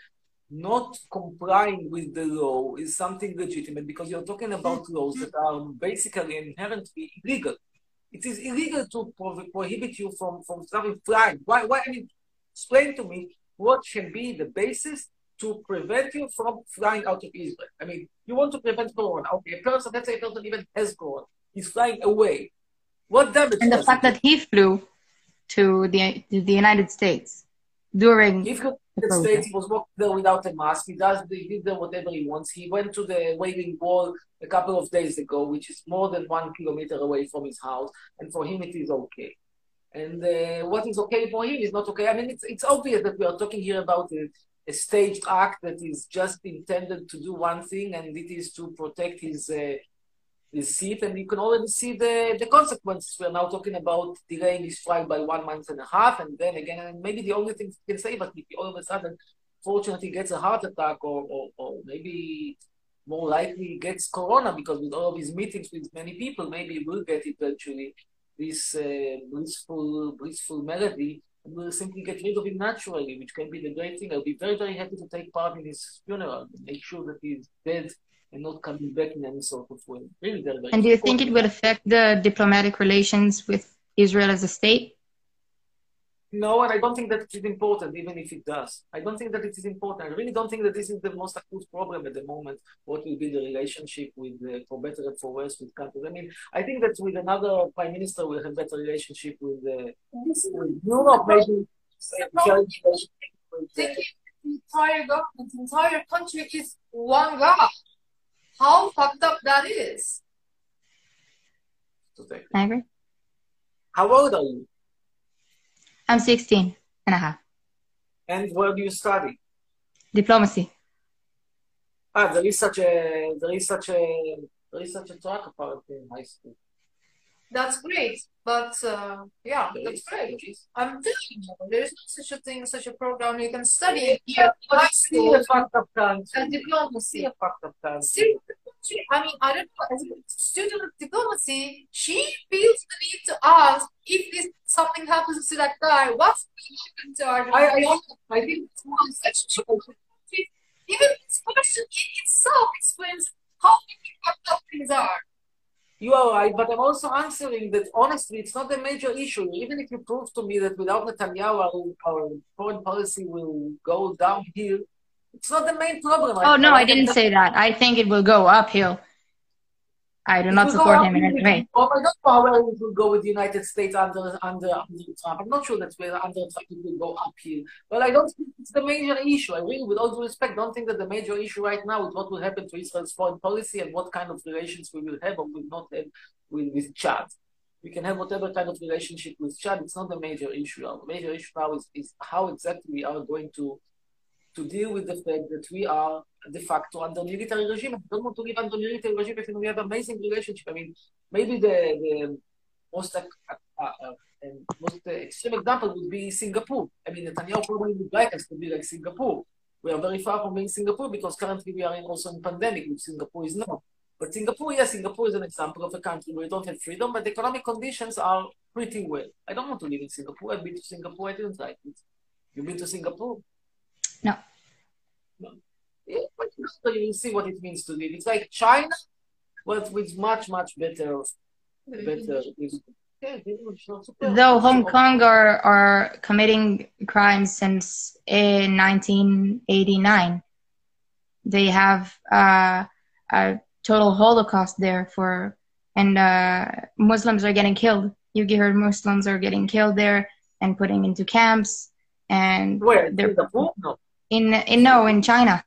not complying with the law is something legitimate because you're talking about mm-hmm. laws that are basically inherently illegal. It is illegal to pro- prohibit you from, from starting flying. Why, why? I mean, explain to me what can be the basis to prevent you from flying out of Israel. I mean, you want to prevent corona. Okay, a person, let's say a person even has corona, he's flying away. What damage And the fact it that he flew to the to the United States during If you the. States, he was walking there without a mask. He does he did there whatever he wants. He went to the waving wall a couple of days ago, which is more than one kilometer away from his house, and for him it is okay. And uh, what is okay for him is not okay. I mean, it's, it's obvious that we are talking here about a, a staged act that is just intended to do one thing, and it is to protect his uh, his it, And you can already see the, the consequences. We're now talking about delaying his trial by one month and a half, and then again, and maybe the only thing he can say, but if all of a sudden, fortunately, gets a heart attack, or, or, or maybe more likely gets corona because with all of his meetings with many people, maybe he will get eventually this uh, blissful, blissful melody, and we'll simply get rid of him naturally, which can be the great thing. I'll be very, very happy to take part in his funeral and make sure that he's dead and not coming back in any sort of way. Really, very, very And do you think it important. would affect the diplomatic relations with Israel as a state? No, and I don't think that it is important, even if it does. I don't think that it is important. I really don't think that this is the most acute problem at the moment. What will be the relationship with, uh, for better and for worse, with countries? I mean, I think that with another prime minister, we'll have better relationship with, uh, with Europe, maybe. the entire government, entire country is one God. How fucked up that is. I agree. How old are you? I'm 16 and a half. And where do you study? Diplomacy. Ah, there is such a there is such a there is such a track apparently in high school. That's great, but uh, yeah, that's great. I'm telling you, there is not such a thing, such a program you can study Yeah, in high See a fucked up country. as diplomacy. See a fucked up country. I mean, I don't know, as a student of diplomacy, she feels the need to ask if this something happens to that guy, what's going to happen to our I- I- I think One such. Even this question in itself explains how fucked up things are. You are right, but I'm also answering that honestly, it's not a major issue. Even if you prove to me that without Netanyahu, our, our foreign policy will go downhill, it's not the main problem. Oh, no, I didn't say that. I think it will go uphill. I do not support him in any way. Oh, I don't know how well it will go with the United States under under under Trump. I'm not sure that we're under Trump it will go uphill. But I don't think it's the major issue. I really, with all due respect, don't think that the major issue right now is what will happen to Israel's foreign policy and what kind of relations we will have or will not have with, with Chad. We can have whatever kind of relationship with Chad. It's not the major issue. Our major issue now is, is how exactly we are going to to deal with the fact that we are de facto under military regime. I don't want to live under military regime if we have amazing relationship. I mean, maybe the, the most uh, uh, uh, most extreme example would be Singapore. I mean, Netanyahu probably would like us to be like Singapore. We are very far from being Singapore because currently we are in also in pandemic, which Singapore is not. But Singapore, yes, Singapore is an example of a country where you don't have freedom, but the economic conditions are pretty well. I don't want to live in Singapore. I've been to Singapore. I didn't like it. You've been to Singapore? No. No. But you see what it means to live. It's like China, but with much, much better, better. Yeah, it's not super- Though Hong Kong are, are committing crimes since in 1989, they have uh, a total Holocaust there for, and uh, Muslims are getting killed. You heard Muslims are getting killed there and putting into camps, and Where? they're Singapore? No. In in no in China.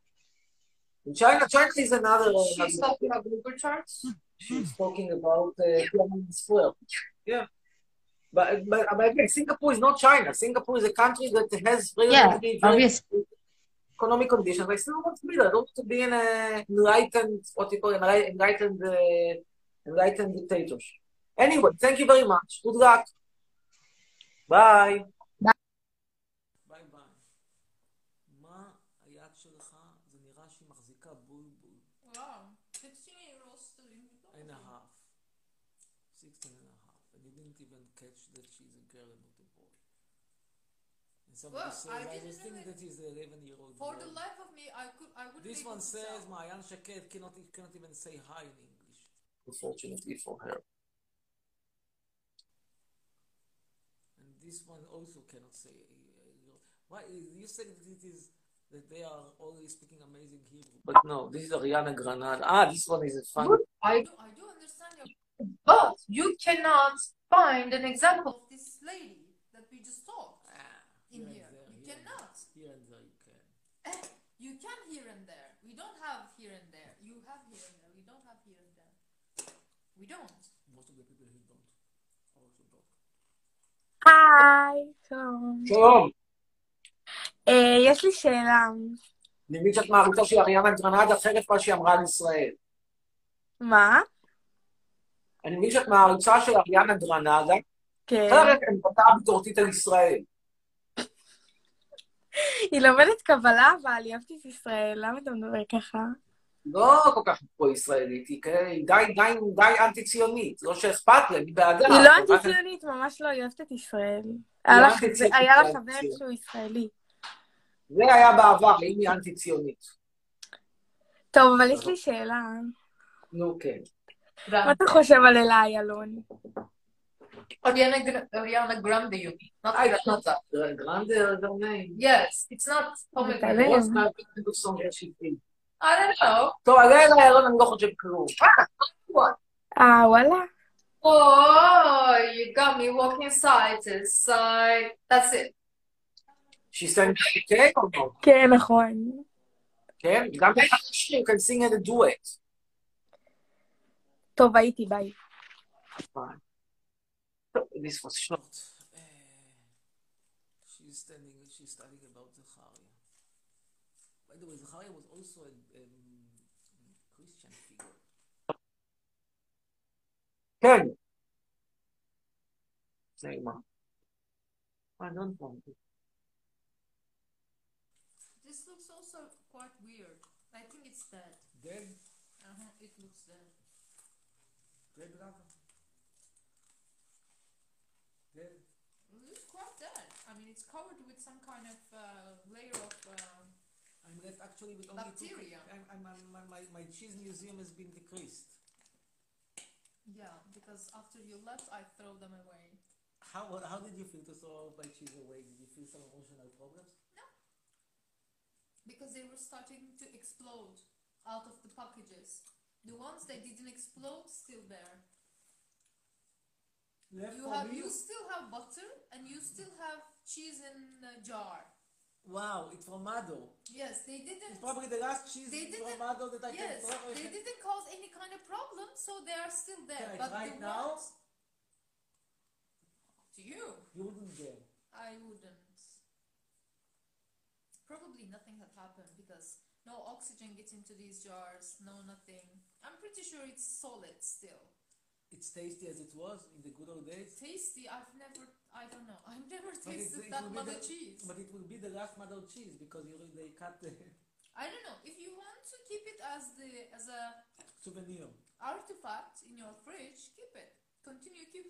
In China, China is another. She's talking about Google charts. She's talking about uh, Tiananmen Square. Yeah. But, but, but again, Singapore is not China. Singapore is a country that has Yeah, relatively very obvious. economic conditions. I still want to be there. I don't want to be in a enlightened, what you call enlightened, enlightened, uh, enlightened dictatorship. Anyway, thank you very much. Good luck. Bye. Somebody Well, says, I I, was thinking that he's an 11 year old For girl. the life of me, I could, I would. This one says, Maayan Shaked cannot, cannot even say hi in English. Unfortunately for her. And this one also cannot say. uh, Why? You said that it is that they are always speaking amazing Hebrew. But no, this is Ariana Granada. Ah, this one is a fun. I do, I do understand your. But you cannot find an example of this lady that we just talked in here here. there, You here and cannot. Here and there you can. Eh, You can here and there. We don't have here and there. You have here and there. We don't have here and there. We don't. Most of the people who don't also don't. Hi. היי, שלום. שלום. אה, יש לי שאלה. אני מבין שאת מעריצה של אריאנה גרנדה, חרף מה שהיא אמרה על ישראל. מה? אני מבין שאת מעריצה של אריאנה גרנדה, כן. חרף עמדתה הביקורתית על ישראל. היא לומדת קבלה, אבל היא אוהבת את ישראל. למה אתה מדבר ככה? לא כל כך פרו-ישראלית, היא די, די, די אנטי-ציונית. לא שאכפת לה, היא בעדה. היא לא אנטי-ציונית, ממש לא, היא אוהבת את ישראל. היה לא לה חבר-. שהוא ישראלי. זה היה בעבר, האם היא אנטי-ציונית. טוב, אבל יש לי שאלה. נו, כן. מה אתה חושב על אלה איילון? Ariana, Gra- Ariana Grande, you mean? Not Granada. Grande is her name. Yes, it's not מתעלם. What's that big song that she did? I don't know. טוב, על לילה איילון אני לא חושב כלום. אה, וואלה? Oh, you got me walking side to side. That's it. She sang cake or not? כן, נכון. כן? גם באחד השיר, can sing in a duet. טוב, הייתי, ביי. טוב, this was short. She's standing, she's studying about Zechariah. By the way, Zechariah was also a, a Christian figure. כן. נעימה. I don't want it. This looks also quite weird. I think it's dead. Dead? Uh-huh, it looks dead. Dead Rava. Quite dead. I mean, it's covered with some kind of uh, layer of. Uh, I'm left actually with only two. Bacteria. I'm, I'm, I'm, my, my, my cheese museum has been decreased. yeah, because after you left, I throw them away. How, how did you feel to throw all my cheese away? Did you feel some emotional problems? No, because they were starting to explode out of the packages. The ones that didn't explode still there. Left You have me? you still have butter and you still have cheese in a jar. Wow, it's from Mado. Yes, they didn't. It's probably the last cheese They from didn't. Mado that I yes, can throw. they didn't cause any kind of problem, so they are still there. But try the now? ones to you, You wouldn't dare. I wouldn't. Probably nothing had happened because no oxygen gets into these jars, no nothing. I'm pretty sure it's solid still. It's tasty as it was in the good old days. Tasty, I've never, I don't know, I've never tasted that mother the- cheese. But it will be the last mother cheese because you, they cut the I don't know, if you want to keep it as the, as a souvenir. artifact in your fridge, keep it. Continue keep.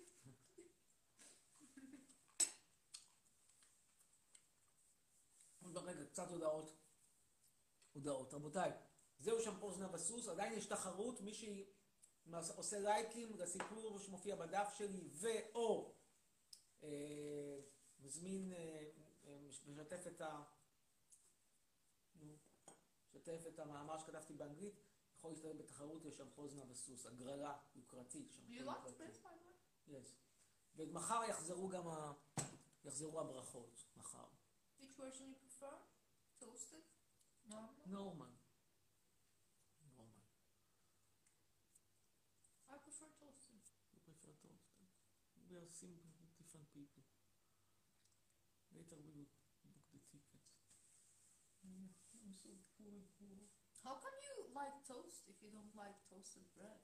עוד רגע, קצת הודעות. הודעות. רבותיי, זהו שמפו זנב הסוס, עדיין יש תחרות, מי שעושה לייקים לסיפור שמופיע בדף שלי, ו/או אה, מזמין, אה, אה, משתף את ה... נו, משתף את המאמר שכתבתי באנגלית, יכול להשתתף בתחרות, יש שם חוזנה וסוס, הגרלה יוקרתית. ומחר יחזרו גם ה... יחזרו הברכות, מחר. נורמן. נורמן. ויוסים טיפן פיפי. ליתר בדיוק. So poor, poor. How come you like toast if you don't like toasted bread?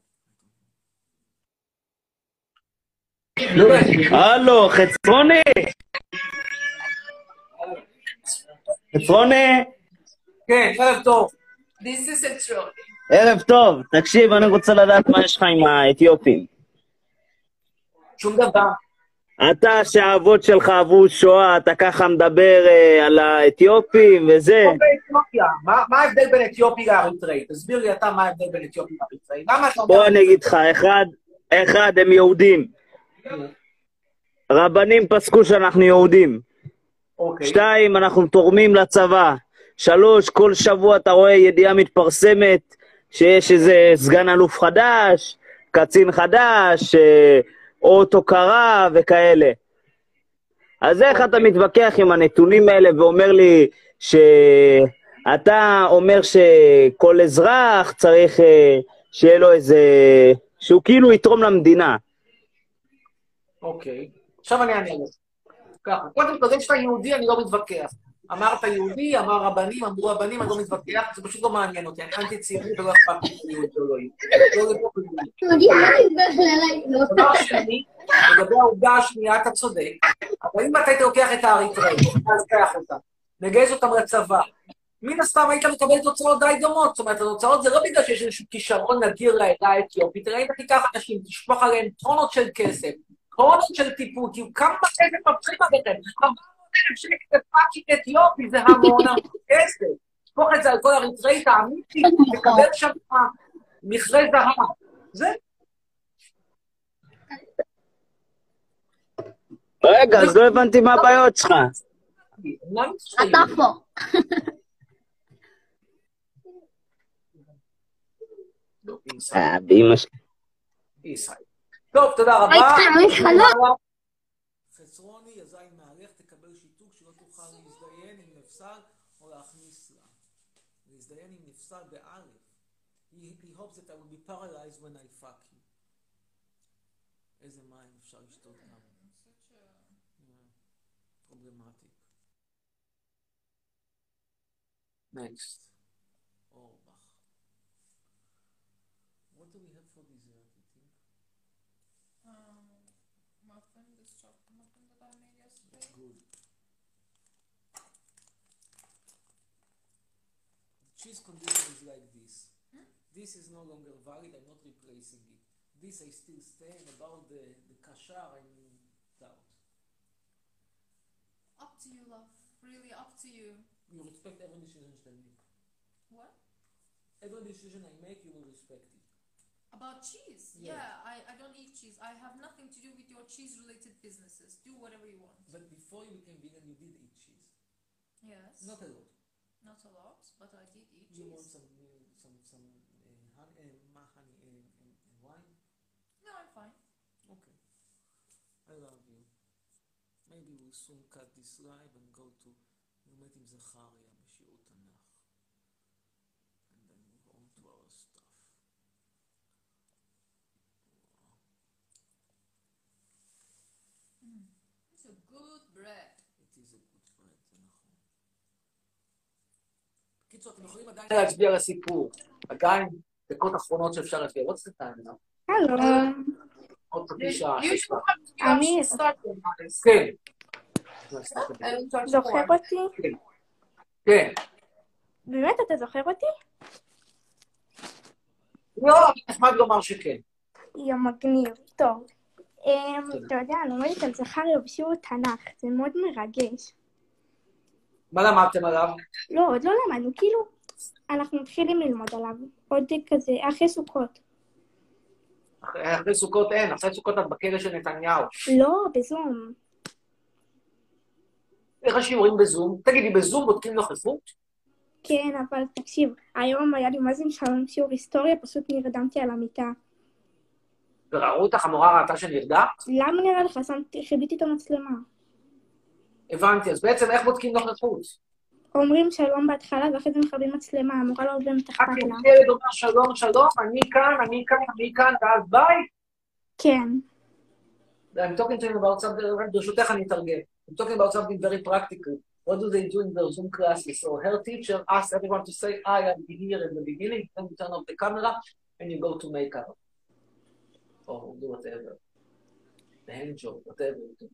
הלו, חצרוני! חצרוני! כן, ערב טוב. This is a troll. ערב טוב, תקשיב, אני רוצה לדעת מה יש לך עם האתיופים. שום דבר. אתה, שהאבות שלך עברו שואה, אתה ככה מדבר אה, על האתיופים וזה. מה ההבדל בין אתיופי לאריתראי? תסביר לי אתה מה ההבדל בין אתיופי לאריתראי. למה אתה אומר... בוא אני אגיד לך, אחד, אחד, הם יהודים. רבנים פסקו שאנחנו יהודים. אוקיי. שתיים, אנחנו תורמים לצבא. שלוש, כל שבוע אתה רואה ידיעה מתפרסמת שיש איזה סגן אלוף חדש, קצין חדש, אה, אות הוקרה וכאלה. אז איך אתה מתווכח עם הנתונים האלה ואומר לי שאתה אומר שכל אזרח צריך אה, שיהיה לו איזה... שהוא כאילו יתרום למדינה. אוקיי. עכשיו אני אענה לך. ככה. קודם כל, זה שאתה יהודי, אני לא מתווכח. אמרת יהודי, אמר רבנים, אמרו רבנים, אני לא מתווכח, זה פשוט לא מעניין אותי. אני אנטי ציוני ולא אכפת לי אם יהודי או לא יהודי. לא לגבי העובדה השנייה, אתה צודק, אבל אם אתה היית לוקח את האריתראי, אתה לוקח אותם, מגייס אותם לצבא, מן הסתם היית מקבל תוצאות די דומות. זאת אומרת, התוצאות זה לא בגלל שיש איזשהו כישרון נדיר לעדה האתיופית, אלא אם תיקח אנשים, תשפוך עליהם טונות של כסף, טונות של טיפול, כי כמה כסף מבחינים עליכם? 400 אלף שקל לפאקינג אתיופי, זה המון המון כסף. תשפוך את זה על כל אריתראי, תאמין לי, תקבל שם מכרה זהב. זה רגע, אז לא הבנתי מה הבעיות שלך. אתה פה. אה, באמא שלי. בישראל. טוב, תודה רבה. hopes that I will be paralyzed when I fuck you. איזה מים אפשר לשתות גם. פרובלמטי. Next. אורבך. What do we have for dessert, you think? muffin, this chocolate muffin that I made yesterday. Good. Cheese condition is like this. This is no longer valid, I'm not replacing it. This I still stand about the, the kashar, I'm in doubt. Up to you, love. Really up to you. You respect every decision that I make. What? Every decision I make, you will respect it. About cheese? Yeah. Yeah, I, I don't eat cheese. I have nothing to do with your cheese related businesses. Do whatever you want. But before you became vegan, you did eat cheese. Yes. Not a lot. Not a lot, but I did eat You want cheese. some, uh, some, some uh, honey, uh, ma- honey uh, and, and wine? No, I'm fine. Okay. I love you. Maybe we'll soon cut this live and go to לומד עם זכריה בשיעור תנ"ך. And then move on to our stuff. Mm. It's a good bread. It is a good bread, זה נכון. בקיצור, אתם יכולים עדיין... להצביע על הסיפור. עדיין, דקות אחרונות שאפשר להצביע. What's the time now? הלו. אני... כן. זוכר אותי? כן. באמת אתה זוכר אותי? לא, נחמד לומר שכן. יא מגניב. טוב. אתה יודע, אני לומדת על זכריה בשיעור תנ"ך, זה מאוד מרגש. מה למדתם עליו? לא, עוד לא למדנו, כאילו, אנחנו מתחילים ללמוד עליו. עוד כזה, אחרי סוכות. אחרי אחרי סוכות אין, אחרי סוכות את בכלא של נתניהו. לא, בזום. איך השיעורים בזום? תגידי, בזום בודקים נוכחות? כן, אבל תקשיב, היום היה לי מה זה משלם שיעור היסטוריה, פשוט נרדמתי על המיטה. וראו אותך, המורה ראתה שנרדמת? למה נראה לך? שמתי, חיביתי את המצלמה. הבנתי, אז בעצם איך בודקים נוכחות? אומרים שלום בהתחלה, ואחרי זה מכבים מצלמה, המורה לא באמת אכפת לה. ילד אומר שלום, שלום, אני כאן, אני כאן, אני כאן, ואז ביי. כן. I'm talking to him about something, ברשותך אני אתרגם. I'm talking about something very practical. What do they do in their Zoom classes? So her teacher asks everyone to say, I am here in the beginning, then you turn off the camera, and you go to makeup. Or do whatever. The hand job, whatever. you do.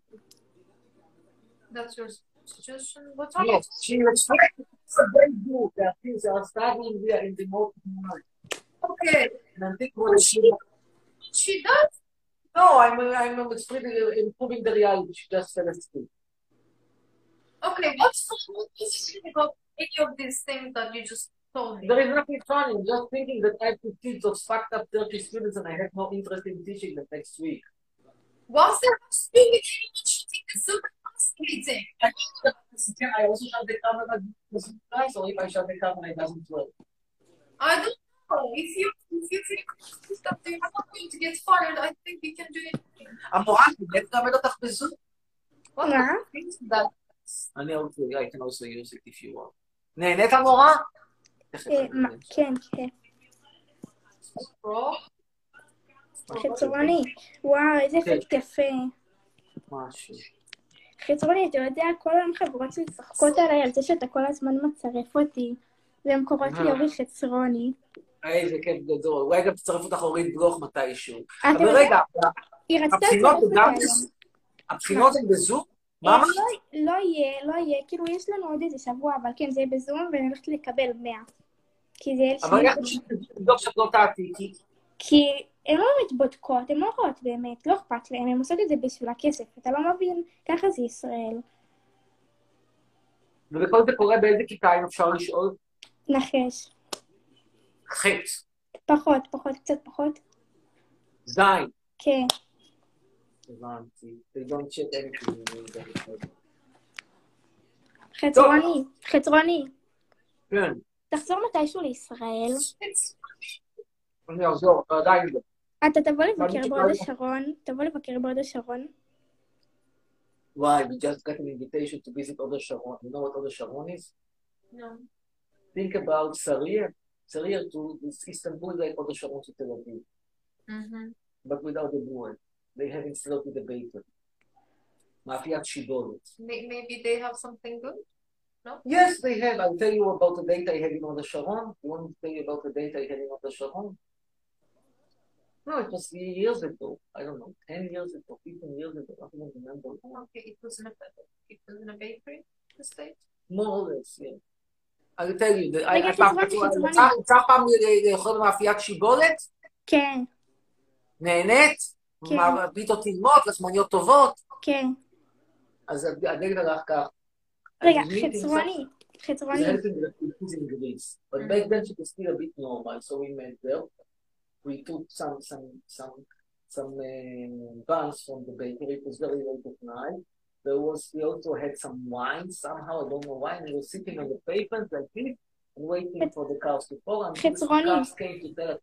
That's your suggestion. What's wrong? Yes, she a very good that things are studying there in the most mind. Okay. And I think what she, She does? no, I'm, I'm, improving the reality. She just fell asleep. Okay, what's so about any of these things that you just told me? There is nothing funny. I'm just thinking that I to teach those fucked up Turkish students and I have no interest in teaching them next week. What's that speaking with anyone shooting the Zoom class meeting? I also shut the camera doesn't work, so if I shut the camera, it doesn't work. I don't know. If you if you think that you're not going to get fired, I think you can do it. המורה, באמת תלמד אותך בזום? What מה? things that אני רוצה, I can also use it if you want. נהנית המורה? תכף אה, אני מה- אגיד. כן, כן. bro? חצרוני. וואו, איזה כן. אפקט יפה. משהו. חצרוני, אתה יודע, כל היום חברות שלי צוחקות עליי על זה שאתה כל הזמן מצרף אותי. והן קוראות לי אה. אורי חצרוני. איזה כיף גדול. אולי גם תצרף אותך אורית בלוך מתישהו. אבל רגע, הבחינות גם... הבחינות הן בזום? מה אה, אמרת? לא- לא יהיה, לא יהיה, כאילו יש לנו עוד איזה שבוע, אבל כן, זה יהיה בזום, ואני הולכת לקבל 100. כי זה יהיה אבל איך תבדוק שאת לא תעתיקי? כי הן לא באמת בודקות, הן לא רואות באמת, לא אכפת להן, הן עושות את זה בשביל הכסף, אתה לא מבין? ככה זה ישראל. וכל זה קורה באיזה כיתה, אם אפשר לשאול? נחש. חץ. פחות, פחות, קצת פחות. זין. כן. הבנתי. Anything. חצרוני, חצרוני, כן, תחזור מתישהו לישראל. אני אחזור, עדיין לא. אתה תבוא לבקר אני בהוד קיבלתי- השרון, תבוא לבקר בהוד השרון. Why? We just got an invitation to visit Oda Sharon. You know what Oda Sharon is? No. Think about Sarir. Sarir to Istanbul is like Oda Sharon to Tel Aviv, Mm-hmm. but without the word. They have instead of the baker. מאפיית שיבולת. Maybe they have something good? No? Yes, they have. I'll tell you about the date I had in Oda Sharon. You want me to tell you about the date I had in Oda Sharon? No, it was years ago. I don't know, 10 years ago, 15 years ago. I don't remember. Okay, it was in a it was in a bakery, the state. More or less, yeah. I'll tell you, the- I- רגע, I פעם חצרוני, כתוב, חצרוני. יצא- יצא פעם ל- לאכול מאפיית שיבולת? כן, נהנית? כן. מה, פיתות טעימות, לחמניות טובות? כן. אז הדגל הלך כך. רגע, I was meeting חצרוני, some- חצרוני. was helping the refugees in Greece. But back then it was still a bit normal, so we met there. We took some some some some uh, buns from the bakery. It was very late at night. There was we also had some wine somehow. I don't know why. And we were sitting on the pavement like this and waiting for the cars to fall. And the חצרוני. cars came to tell us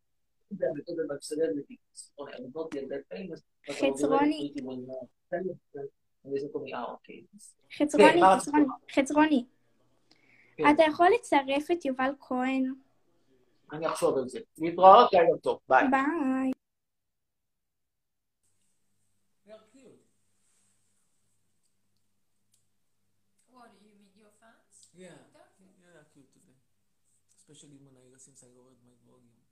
them because I'm a celebrity. I was not yet that famous, but I was חצרוני. already pretty well known. Tell you, And they said to me, ah, okay. חצרוני, כן, מה חצרוני, חצרוני. כן. אתה יכול לצרף את יובל כהן? אני אחשוב על זה. להתראות, לילה טוב. ביי. ביי. What, you meet your fans? Yeah, yeah, they're cute today. Especially Monaira since I lowered my volume.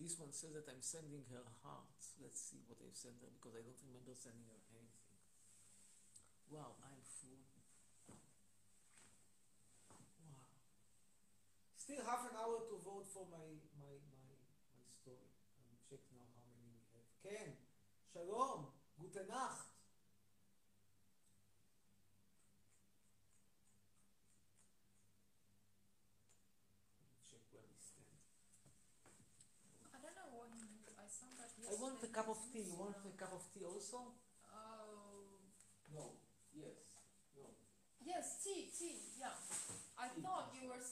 This one says that I'm sending her hearts. Let's see what I've sent her because I don't remember sending her anything. Wow, I'm full. Still half an hour to vote for my my my my story. I'll check now how many we have. כן, שלום, גוטה נאכט. check where we stand. I don't know when I saw that I want a yesterday. cup of tea. You want a cup of tea also? Oh. No. Yes. No. Yes, tea, tea, yeah. I thought you were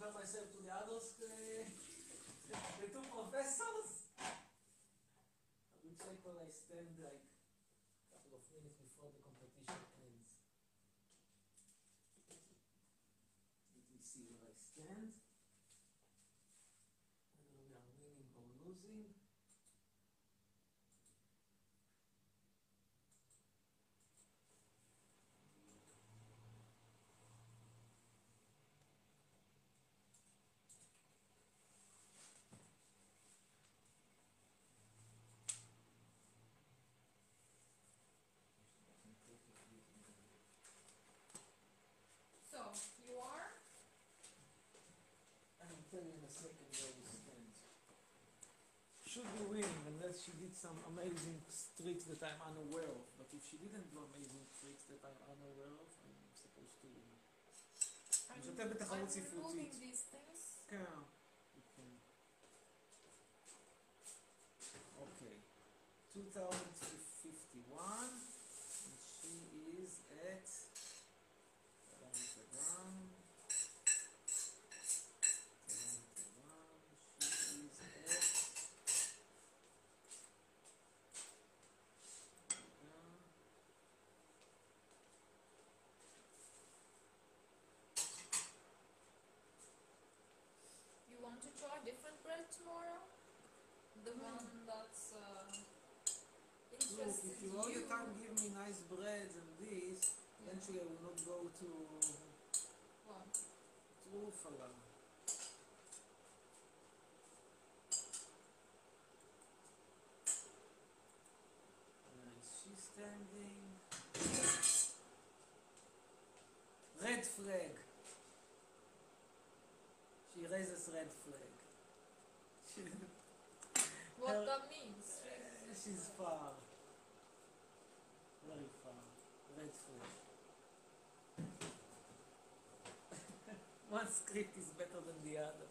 compare myself to the others. Uh, the two professors. Will check where I stand like a couple of minutes before the competition ends. Let me see where I stand. Whether we are winning or losing. So, you are? I will tell you in a second where we stand. Should be winning unless she did some amazing tricks that I'm unaware of. But if she didn't do amazing tricks that I'm unaware of, I'm supposed to win. אני משתתף בתחרות I'm ספרותית. removing these things. כן. כן. אוקיי. 2051, Red flag. She raises red flag. She, What her- that means? Eh, she's far. Very far. Red flag. One script is better than the other.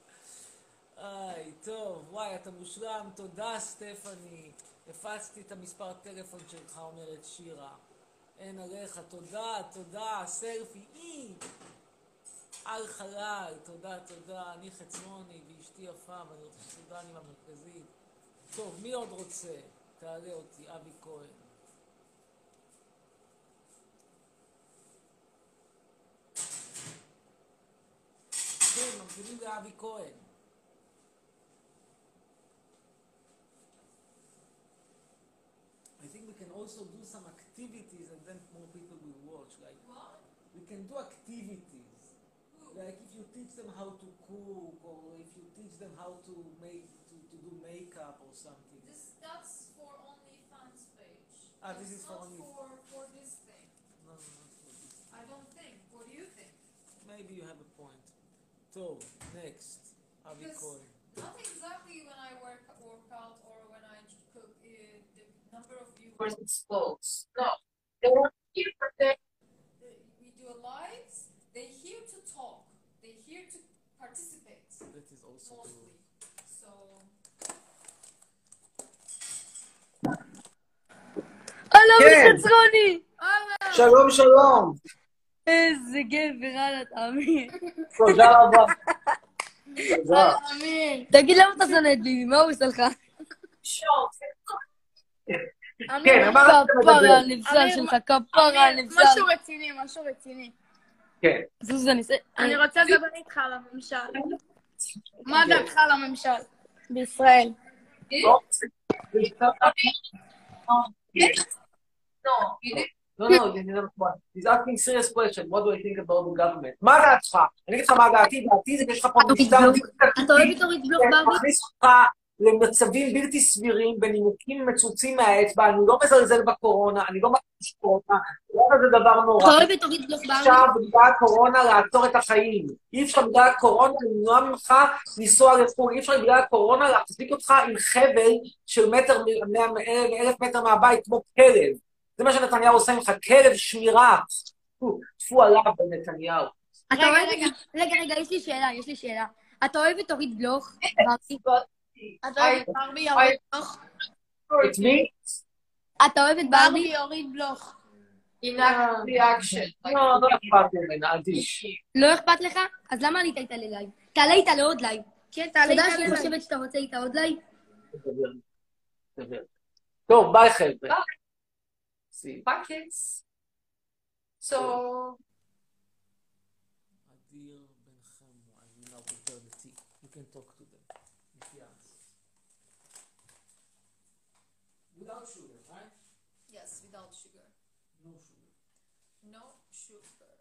היי, טוב, וואי, אתה מושלם, תודה סטפני. הפצתי את המספר טלפון שלך, אומרת שירה. אין עליך, תודה, תודה, סלפי, אי! על חלל, תודה, תודה. אני חצרוני ואשתי יפה, ואני רוצה שתודה, אני. טוב, מי עוד רוצה? תעלה אותי, אבי כהן. כן, ממתינים לאבי כהן. also do some activities and then more people will watch. Like what? we can do activities. Like if you teach them how to cook or if you teach them how to make to, to do makeup or something. This that's for OnlyFans page. Ah, this it's is for only for for this thing. No, not for this. I don't think. What do you think? Maybe you have a point. So next, Avi Cohen not exactly when I work work out or when I cook. Uh, the number of viewers. Where's explodes? No. They were here for the we do a lives. They here to talk. They here to participate. That is also mostly. So הלו, כן. חצרוני! שלום שלום. איזה גבר, הלאה, תאמין. תודה רבה. תודה. תגיד למה אתה שונא את ביבי, מה הוא עושה לך? כן, על מה רצית כפרה? הנבזל שלך, כפרה הנבזל. משהו רציני, משהו רציני. כן. זוז, אני... אני רוצה לדבר איתך על הממשל. מה דעתך על הממשל בישראל? No, no, you never one. He's asking serious question. What do I think about the government? מה דעתך? אני אגיד לך מה דעתי, דעתי זה שיש לך פה משטר אתה אוהב את אורית בלוך ברבי? מכניס למצבים בלתי סבירים בנימוקים מצוצים מהאצבע, אני לא מזלזל בקורונה, אני לא מרגיש קורונה, למה זה דבר נורא? אפשר בגלל הקורונה לעצור את החיים. אי אפשר בגלל הקורונה למנוע ממך לנסוע לחו"ל, אי אפשר בגלל הקורונה להחזיק אותך עם חבל של מטר, אלף מטר מהבית כמו כלב. זה מה שנתניהו עושה ממך, כלב שמירה. טפו, עליו בנתניהו. רגע, רגע, רגע, יש לי שאלה, יש לי שאלה. אתה אוהב את אורית בלוך ברבי? אתה אוהב את ברבי אורית בלוך? את מי? אתה אוהב את ברבי? ברבי אורית בלוך. לא, לא אכפת עדיף. לא אכפת לך? אז למה עלית איתה ללייב? תעלה איתה לעוד לייב. כן, אתה תעלה יודע איתה שאני ללייב. חושבת שאתה רוצה איתה עוד לייב? טוב, ביי חבר'ה. See. buckets. So אדיר בן חמו, I will now prepare the tea. You can talk to them. if you ask. Without sugar, right? yes, without sugar. No sugar. No sugar.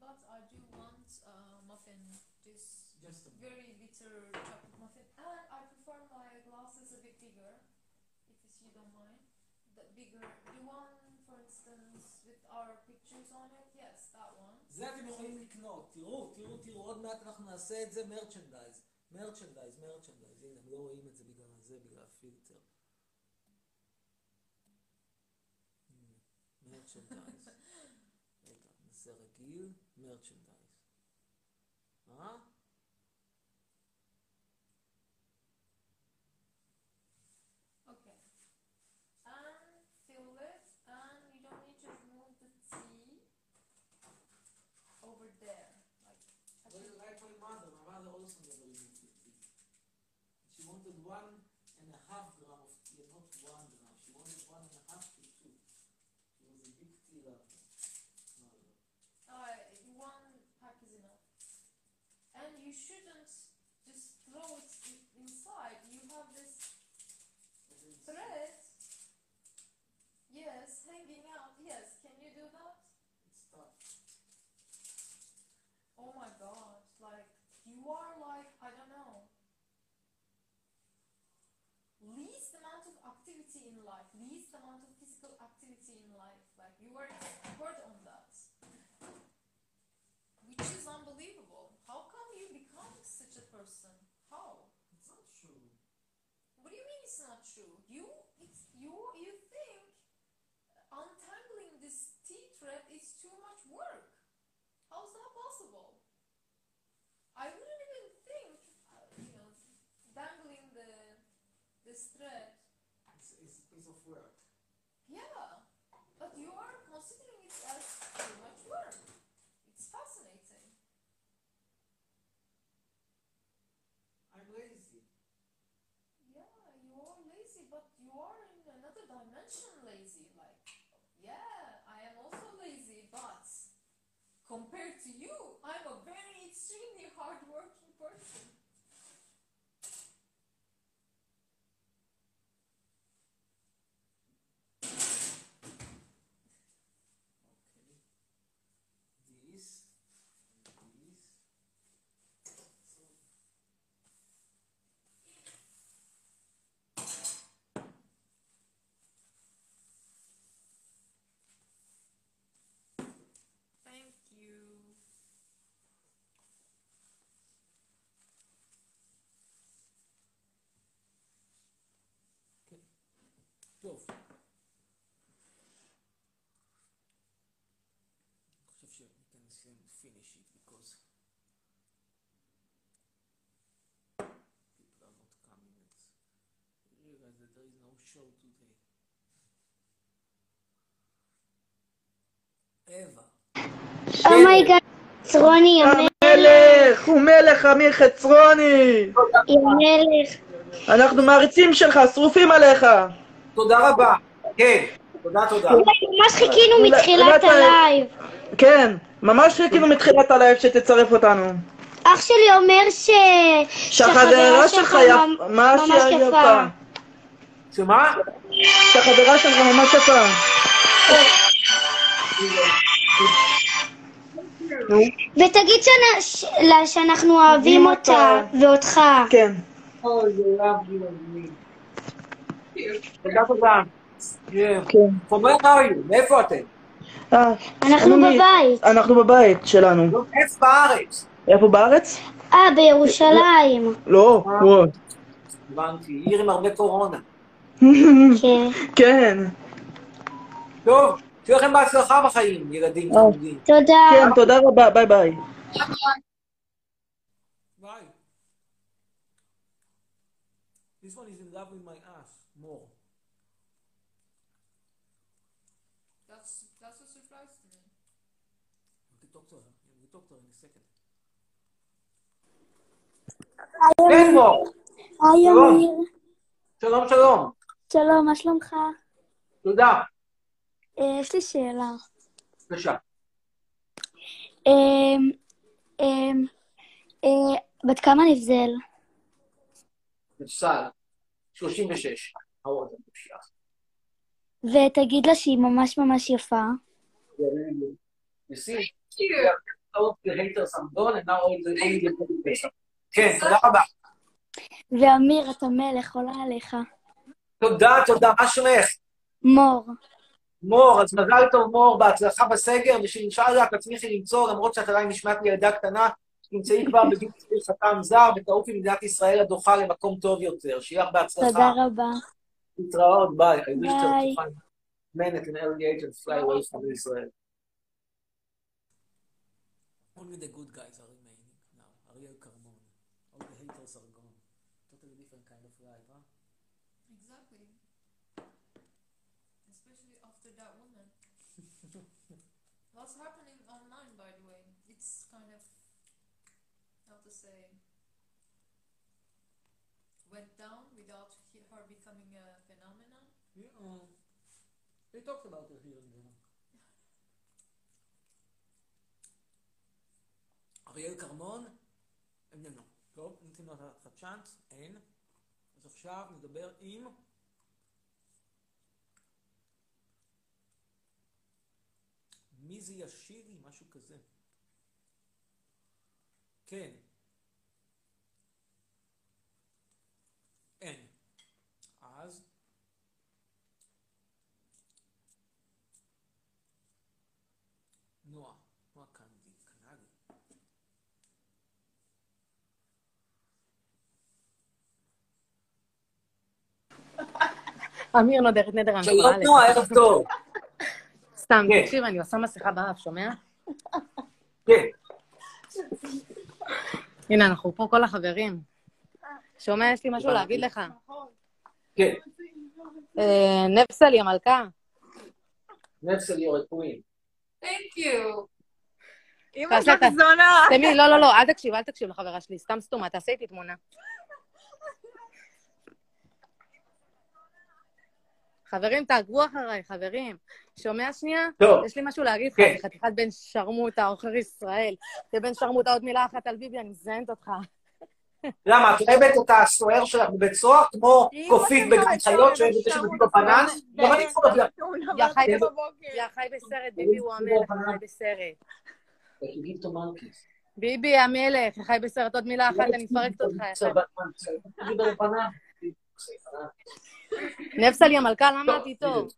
But I do want uh, muffin, this Just a very bitter chocolate muffin, and I prefer my glasses a bit bigger, if you don't mind. The bigger, the one, for instance, with our pictures on it. Yes, that one. זה אתם יכולים לקנות, תראו, תראו, תראו, עוד מעט אנחנו נעשה את זה מרצ'נדייז. מרצ'נדייז, מרצ'נדייז, הנה, הם לא רואים את זה בגלל זה, בגלל הפילטר. מרצ'נדייז. רגע, נעשה רגיל, מרצ'נדייז. אה? One and a half gram of tea, not one gram. She wanted one and a half to two. She was a big tea lover. Uh, one pack is enough. And you shouldn't just throw it inside. You have this thread. Yes, hanging out. Yes, can you do that? It's tough. Oh my god, like, you are like, I don't know, least amount of activity in life, least amount of physical activity in life. Like, you are us too much טוב. אני חושב שניתן לסיים finish it because people are not coming. It's realize that there is no show today. Oh my God, חצרוני, המלך, הוא מלך אמיר חצרוני. המלך. אנחנו מעריצים שלך, שרופים עליך. תודה רבה. כן, תודה, תודה. ממש חיכינו מתחילת הלייב. כן, ממש חיכינו מתחילת הלייב שתצרף אותנו. אח שלי אומר ש... שהחברה שלך ממש יפה. שמה? שהחברה שלך ממש יפה. ותגיד לה שאנחנו אוהבים אותה, ואותך. כן. אוי, זה love you. תודה, תודה. כן. Where are you? מאיפה אתם? אה, אנחנו בבית. אנחנו בבית שלנו. איפה בארץ? איפה בארץ? אה, בירושלים. לא, וואו. הבנתי, עיר עם הרבה קורונה. כן. כן. טוב, שיהיה לכם בהצלחה בחיים, ילדים חמודים. תודה. כן, תודה רבה, ביי ביי. Why? This one is in love with my ass more. That's that's a surprise to me. We can talk to her. We talk to her in a second. כן, מור. היי. אמיר. שלום, שלום. שלום, מה שלומך? תודה. אה, יש לי שאלה. בבקשה. אמ, אמ, אה, בת כמה נבזל? נפסל. 36. How old are you? ותגיד לה שהיא ממש ממש יפה. You see? all the haters are gone and now all the only the motivation. כן, תודה רבה. ואמיר, אתה מלך, עולה עליך. תודה, תודה. מה שלומך? מור. מור, אז מזל טוב מור, בהצלחה בסגר, ושאינשאללה תצליחי למצוא, למרות שאת עדיין נשמעת לי ילדה קטנה, תמצאי כבר בגיל צעיר חתם זר, ותעופי ממדינת ישראל הדוחה למקום טוב יותר. שיהיה לך בהצלחה. תודה רבה. להתראות, ביי. ביי. men at an early age and fly away from Israel. Only the good guys are remaining now. Ariel Carmon. All the haters are gone. Totally different kind of life, huh? Exactly. Especially after that woman. What's happening online, by the way? It's kind of how to say. Went down without he- her becoming a phenomenon? Yeah. They talked about it here and there. אריאל כרמון, איננו. טוב, ניתן לו לך צ'אנס, אין. אז עכשיו נדבר עם... מי זה ישירי? משהו כזה. כן. אין. אז... נועה, נועה קנדי, קנדי. אמיר נודרת נדר, אני שלום. נועה, ערב טוב. סתם, כן. תקשיב, אני עושה מסכה באף, שומע? כן. הנה, אנחנו פה כל החברים. שומע, יש לי משהו להגיד לך. כן. אה, נפסלי המלכה. נפסל יורד פורים. Thank you. אמא שלך זונה. סתמי, לא, לא, לא, אל תקשיב, אל תקשיב לחברה שלי, סתם סתומה, תעשה איתי תמונה. חברים, תעקבו אחריי, חברים. שומע שנייה? טוב. יש לי משהו להגיד לך, כן. זה חתיכת בן שרמוטה, עוכר ישראל. זה בן שרמוטה, עוד מילה אחת על ביבי, אני מזיינת אותך. למה, את אוהבת את הסוהר שלך בבית סוהר כמו קופית בגן חיות שאוהבת את שמביא בבנן? גם אני קורא לה. יא חי יא חי בסרט, ביבי הוא המלך, חי בסרט. ביבי המלך, חי בסרט, עוד מילה אחת, אני מפרקת אותך. נפסלי המלכה, למה את איתו?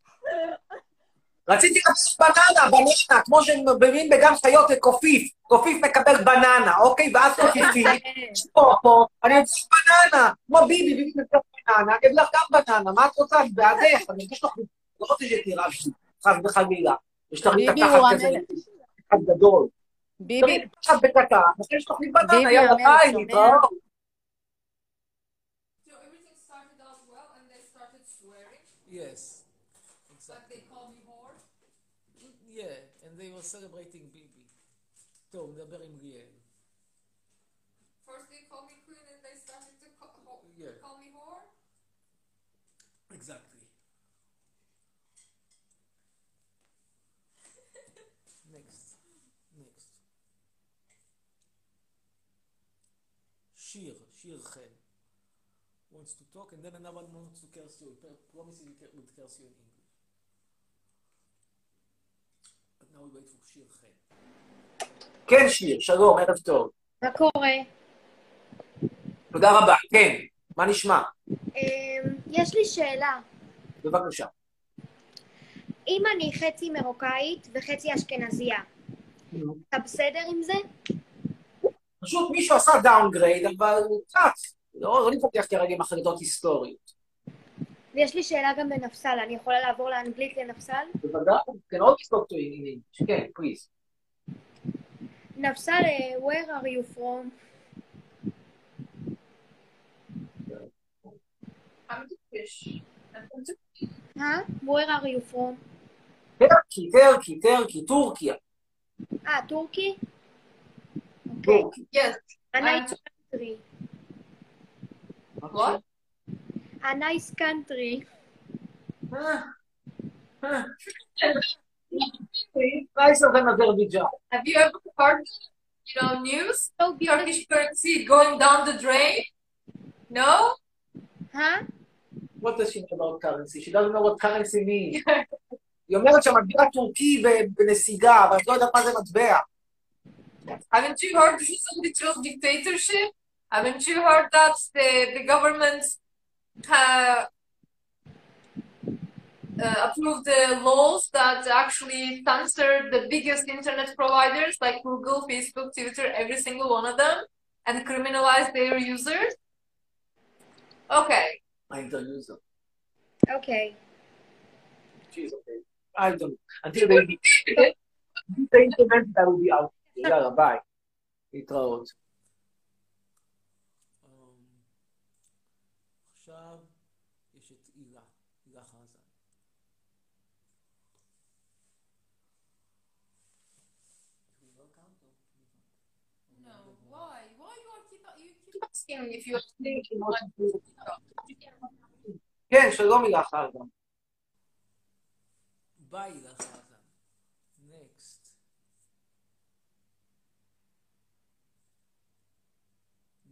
רציתי לקבל בננה, בננה, כמו שמביאים בגן חיות לקופיף. קופיף מקבל בננה, אוקיי? ואז קופיפים. פה, פה, אני רוצה בננה. כמו ביבי, ביבי מקבל בננה, אני אביא לך גם בננה. מה את רוצה? אני בעדך. אני מבקש לך, לא רוצה שתירש לי, חס וחלילה. ביבי התחת הוא כזה, גדול. ביבי, התחת בקטן, אחרי שתאכלי בננה, יאללה ביי, שומע? were celebrating ביבי. טוב, נדבר עם ליאל. First they call me queen and they started to call, ho- Yeah. call me whore. Exactly. Next. Next. שיר, שיר חן. wants to talk and then another one wants to curse you. He promises he will curse you in English. Wait for שיר חן. כן, שיר, שלום, ערב טוב. מה קורה? תודה רבה. כן, מה נשמע? אמ, יש לי שאלה. בבקשה. אם אני חצי מרוקאית וחצי אשכנזייה, אתה בסדר עם זה? פשוט מישהו עשה downgrade, אבל קצת. לא לא נתווכח כרגע עם החלטות היסטוריות. ויש לי שאלה גם בנפסל, אני יכולה לעבור לאנגלית לנפסל? בוודאי, כן, עוד talk to in English. כן, please. נפסל, אה, where are you from? I'm Turkish. I'm from Turkey. Huh? Where are you from? טרקי, טרקי, טרקי, טורקיה. אה, טורקי? טורקי. Yes. A I'm nice country. What? A nice country. nicer than Azerbaijan. Have you ever heard, you know, news? Turkish currency going down the drain? No? Huh? What does she know about currency? She doesn't know what currency means. היא אומרת שהמטבע טורקי ב- בנסיגה, אבל את לא יודעת מה זה מטבע. Haven't you heard this is a literal dictatorship? Haven't you heard that the, the government uh, uh, approved the laws that actually censor the biggest internet providers like Google, Facebook, Twitter, every single one of them, and criminalize their users. Okay. I don't use them. Okay. She's okay. I don't. Until they, the internet, that will be out. Yeah, bye. It goes. No, why? Why you are keep you keep asking if you כן, שלום הילה חרדן. ביי הילה חרדן. נקסט.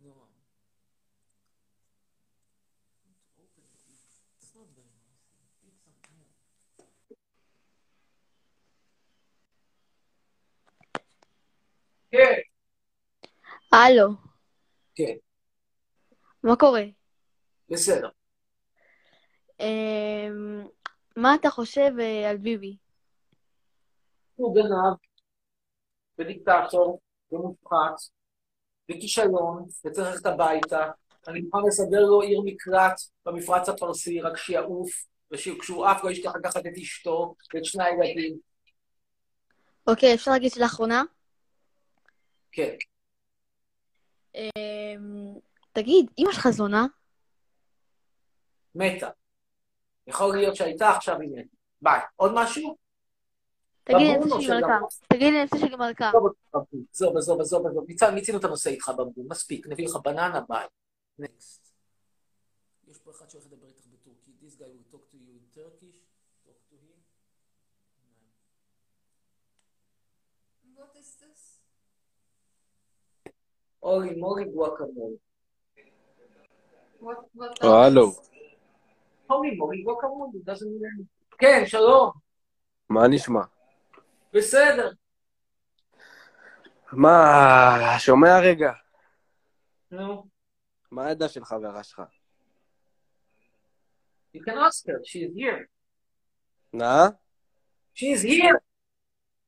נועם. It's not very nice. Eat some more. כן. הלו, כן, מה קורה? בסדר. אמ, מה אתה חושב אה, על ביבי? הוא גנב, ודיקטטור, ומופחת, וכישלון, וצריך ללכת הביתה. אני מוכן לסדר לו עיר מקלט במפרץ הפרסי, רק שיעוף, וכשהוא עף לא ישכח לקחת את אשתו ואת שני הילדים. אוקיי, אפשר להגיד שלאחרונה? כן. תגיד, אמא שלך זונה? מתה. יכול להיות שהייתה עכשיו עם מתה. ביי. עוד משהו? תגיד לי, נפסה או שלי מלכה. תגיד לי, נפסה שלי מלכה. עזוב, עזוב, עזוב, עזוב. מיצינו את הנושא איתך בבון, מספיק. נביא לך בננה, ביי. נקסט. יש פה אחד שהולך לדבר איתך בטורקית. This guy will talk to you in Turkish. Talk to him. What is this? אורי מורי גואקמול. What what הלו. כן, שלום. מה נשמע? בסדר. מה, שומע רגע? נו. מה העדה של חברה שלך? You can ask her, she is here. נא? She is here.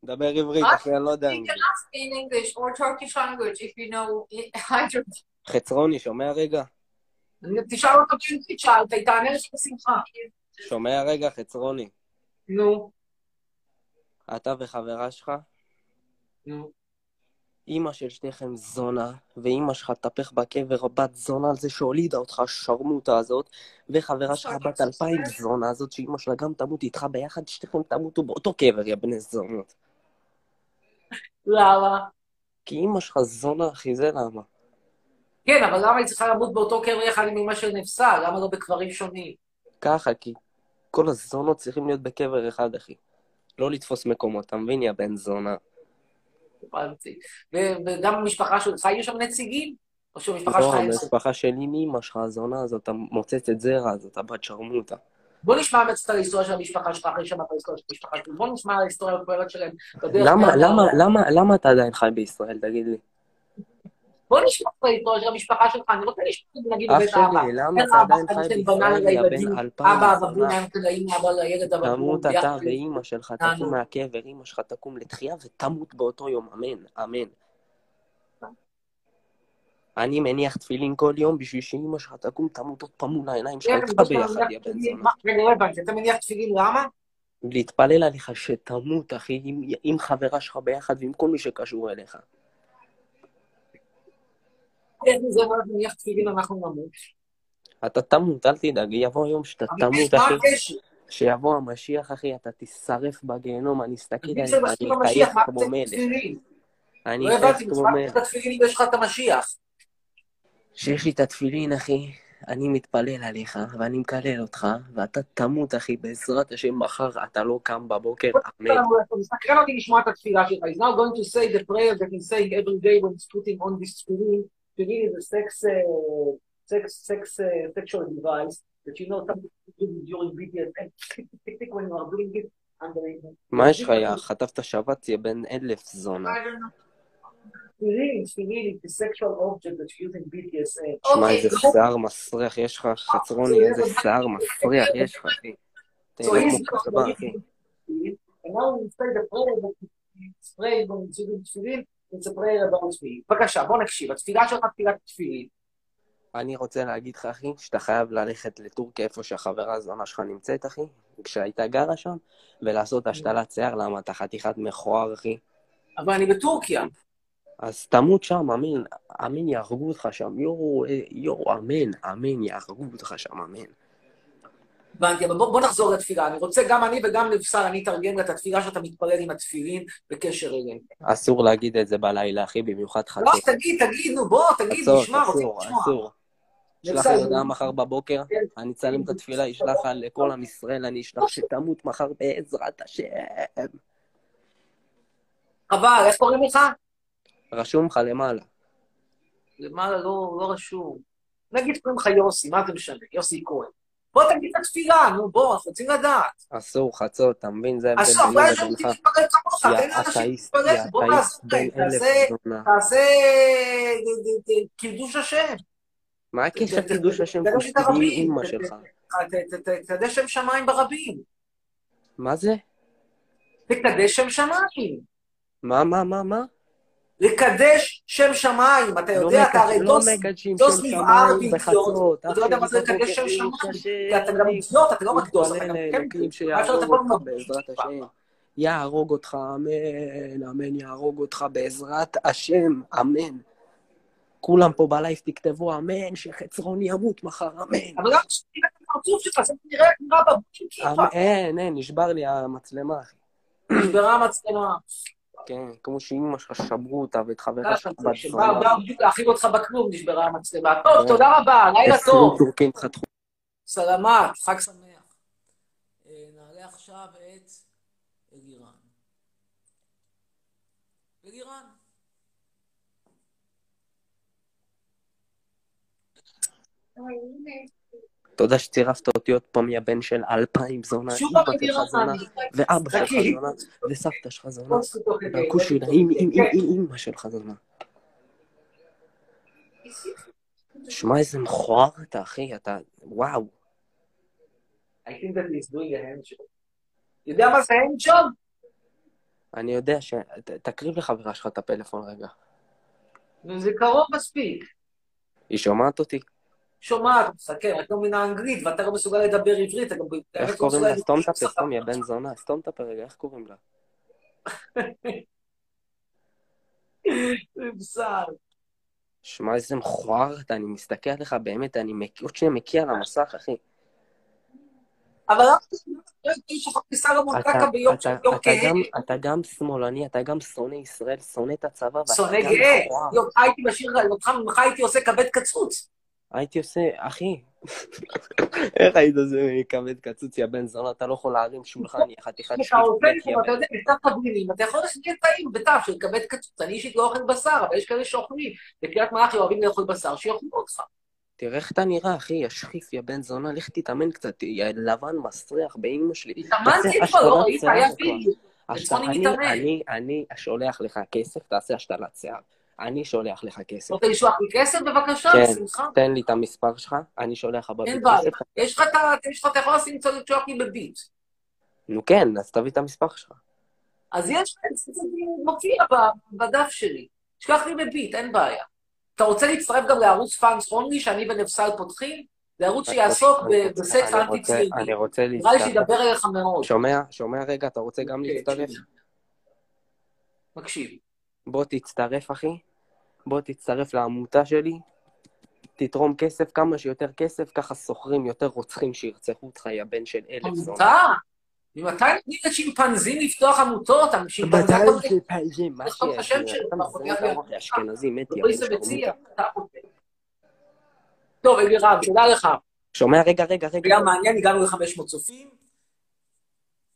דבר עברית, אחי, אני לא יודע You can ask in English or Turkish language if you know either. חצרוני, שומע רגע? תשאל אותה באנגלית, שאלת, היא תענה לך בשמחה. שומע רגע, חצרוני. נו. אתה וחברה שלך, נו. אימא של שניכם זונה, ואימא שלך תפך בקבר בת זונה על זה שהולידה אותך, השרמוטה הזאת, וחברה שלך בת אלפיים זונה הזאת, שאימא שלה גם תמות איתך ביחד, שניכם תמותו באותו קבר, יא בני זונות. למה? כי אימא שלך זונה, אחי, זה למה. כן, אבל למה היא צריכה למות באותו קבר יחד עם אמא של נפסה? למה לא בקברים שונים? ככה, כי כל הזונות צריכים להיות בקבר אחד, אחי. לא לתפוס מקומות, אתה מבין, יא בן זונה? הבנתי. וגם במשפחה שלך יהיו שם נציגים? או שבמשפחה לא, שלך אין... המשפחה שלי עם אמא שלך, הזונה הזאת, המוצצת זרע הזאת, הבת שרמוטה. בוא נשמע את ההיסטוריה של המשפחה שלך אחרי שמעת את ההיסטוריה של המשפחה שלך. בוא נשמע על ההיסטוריה המפוארת שלהם. למה, למה, למה, למה אתה עדיין חי בישראל, תגיד לי? בוא נשמע את ההיסטוריה של המשפחה שלך. אני רוצה לשמוע, נגיד, אח בבית שלי, אבא. למה איך אתה אבא עדיין חי בישראל, יא לילדים? בן אלפיים אבא תמות. אתה ואימא שלך תקום. מהקבר, אימא שלך תקום לתחייה ותמות באותו יום, אמן, אמן. אני מניח תפילין כל יום בשביל שאימא שלך תקום, תמות עוד פעם מול העיניים שלך כן, איתך נשמע, ביחד, יא בן. זונה. מה, רגע, לא הבנתי, אתה מניח תפילין, למה? להתפלל עליך שתמות, אחי, עם חברה שלך ביחד ועם כל מי שקשור אליך. איך זה אומר מניח תפילין אנחנו נמות? אתה תמות, אל תדאג, יבוא יום שאתה תמות, אחי. שיבוא המשיח, אחי, אתה תישרף בגיהנום, אני אסתכל עליך, אני? אטייח כמו מלך. אני לא אטייח הבנתי, כמו מלך. כשיש לי את התפילין, אחי, אני מתפלל עליך, ואני מקלל אותך, ואתה תמות, אחי, בעזרת השם, מחר אתה לא קם בבוקר, אמן. מסקרן אותי לשמוע את התפילה שלך. He's now going to say the prayer that he's saying every day when he's putting on this tefillin. Tefillin is a sex, uh, sex, sex, uh, sexual device that you know some people do during BDSM. When you are doing it under... מה יש לך, יא? חטפת שבץ, יא בן אלף זונה. תפילין is the sexual object that you use in BDSM. שמע, איזה שיער מסריח יש לך, חצרוני, איזה שיער מסריח יש לך, אחי. תהנה כמו כלבה, אחי. And now we say the prayer that he's praying when he's using תפילין, it's a prayer about. בבקשה, בוא נקשיב. התפילה שלך תפילת תפילין. אני רוצה להגיד לך, אחי, שאתה חייב ללכת לטורקיה, איפה שהחברה הזונה שלך נמצאת, אחי, כשהייתה גרה שם, ולעשות השתלת שיער, למה אתה חתיכת מכוער, אחי. אבל אני בטורקיה. אז תמות שם, אמן, אמן יהרגו אותך שם, יואו, אה, יואו, אמן, אמן, יהרגו אותך שם, אמן. הבנתי, אבל בוא, בוא נחזור לתפילה. אני רוצה, גם אני וגם לבשר, אני אתרגם את התפילה שאתה מתפלל עם התפילין בקשר אליהם. אסור להגיד את זה בלילה, אחי, במיוחד חצי. לא, תגיד, תגיד, נו, בוא, תגיד, אסור, נשמע, רוצים לשמוע. אסור. לבשר, לי הודעה מחר בבוקר, אני אצלם את התפילה, אשלח לכל עם ישראל, אני אשלח שתמות מחר בעזרת השם. חבל, איך קוראים לך? רשום לך למעלה. למעלה לא, לא רשום. נגיד קוראים לך יוסי, מה זה משנה? יוסי כהן. בוא תגיד את התפילה, נו, בוא, אנחנו רוצים לדעת. אסור חצות, אתה מבין? זה ההבדל אסור, ביני אולי יש לבינך. אנשים להתפלל כמוך, תן לאנשים להתפלל, בוא נעזור להם, אלף תעשה, קידוש השם. מה הקשר קידוש השם הרבים, אימא שלך? תקדש שם שמיים ברבים. מה זה? תקדש שם שמיים. מה, מה, מה, מה? לקדש שם שמיים, אתה לא יודע, אתה הרי לא דוס נבער באידיוט. אתה לא יודע מה זה לקדש שם שמיים, אתה גם אידיוט, אתה לא רק דוס, אתה גם כן לאלוקים מה אפשר לטפל? בעזרת השם. יהרוג אותך, אמן, אמן, יהרוג אותך בעזרת השם, אמן. כולם פה בלייב תכתבו אמן, שחצרון ימות מחר, אמן. אבל למה שתראה את הפרצוף שלך, זה נראה נראה בבוטים כיפה. אמ- אין, אין, נשבר לי המצלמה, אחי. נשברה המצלמה. כן, כמו שאימא שלך שברו אותה ואת חברה שלך בת זונה. בא בדיוק להאכיל אותך בכלום, נשברה המצלמה. טוב, כן. תודה רבה, לילה עשרים טוב. טורקים חתכו. סלמת, חג שמח. אה, נעלה עכשיו את אלירן. אלירן. תודה שצירפת אותי עוד פעם, יא בן של אלפיים זונה, פעם שלך זונה, ואבא שלך. זונה, וסבתא שלך זונה, והכושי, אמא שלך זונה. שמע, איזה מכוער אתה, אחי, אתה... וואו. יודע מה זה? אני יודע ש... תקריב לחברה שלך את הפלאפון רגע. זה קרוב מספיק. היא שומעת אותי? שומעת, מסתכל, רק לא מבינה אנגלית, ואתה לא מסוגל לדבר עברית, אתה גם איך לא קוראים לה? סתום את הפה, סתום, יא בן זונה, סתום את הפה רגע, איך קוראים לה? בשר. שמע, איזה מכוער אתה, אני מסתכל עליך, באמת, אני עוד שניה מקיא על המסך, אחי. אבל אתה לא סלומון אתה? גם, שמאלני, אתה גם שונא ישראל, שונא את הצבא, שונא גאה. הייתי משאיר אותך, הייתי עושה כבד קצוץ. הייתי עושה, אחי, איך היית עושה כבד קצוץ, יא בן זונה, אתה לא יכול להרים שולחן, יא חתיכת אתה שטיפלק, עובד יא פה, אתה יודע, בכתב תבלינים, אתה יכול להכניס טעים בתו של כבד קצוץ. אני אישית לא אוכל בשר, אבל יש כאלה שאוכלים. בקריית מלאכי אוהבים לאכול בשר, שיאכלו אותך. תראה איך אתה נראה, אחי, יא שחיף, יא בן זונה, לך תתאמן קצת, יא לבן מסריח באימא שלי. התאמנתי כבר, לא ראית? היה בצפוני אני. אני, אני שולח לך כסף, תעשה השתלת שיער. אני שולח לך כסף. רוצה לשלוח לי כסף בבקשה? כן, בשמחה. תן לי את המספר שלך, אני שולח לך אין בביט בעיה. כסף. יש לך את ה... יש לך, אתה יכול לשים קצת לשלוח לי בביט. נו כן, אז תביא את המספר שלך. אז יש לך, זה מופיע בדף שלי. שלח לי בביט, אין בעיה. אתה רוצה להצטרף גם לערוץ פאנס אונלי, שאני ונפסל פותחים? זה ערוץ שיעסוק בסקס אני אנטי רוצה- ציוני. אני רוצה נראה לי להצטרף. שידבר אליך מאוד. שומע? שומע רגע, אתה רוצה גם כן, להצטרף? מקשיב. בוא תצטרף, אחי. בוא תצטרף לעמותה שלי. תתרום כסף, כמה שיותר כסף, ככה שוכרים יותר רוצחים שירצחו אותך, יא בן של אלף זונה. עמותה? ממתי נותנים לשימפנזים לפתוח עמותות? שימפנזים... ודאי שימפנזים, מה יא לא. טוב, אלירן, תודה לך. שומע? רגע, רגע, רגע. היה מעניין, הגענו ל-500 צופים.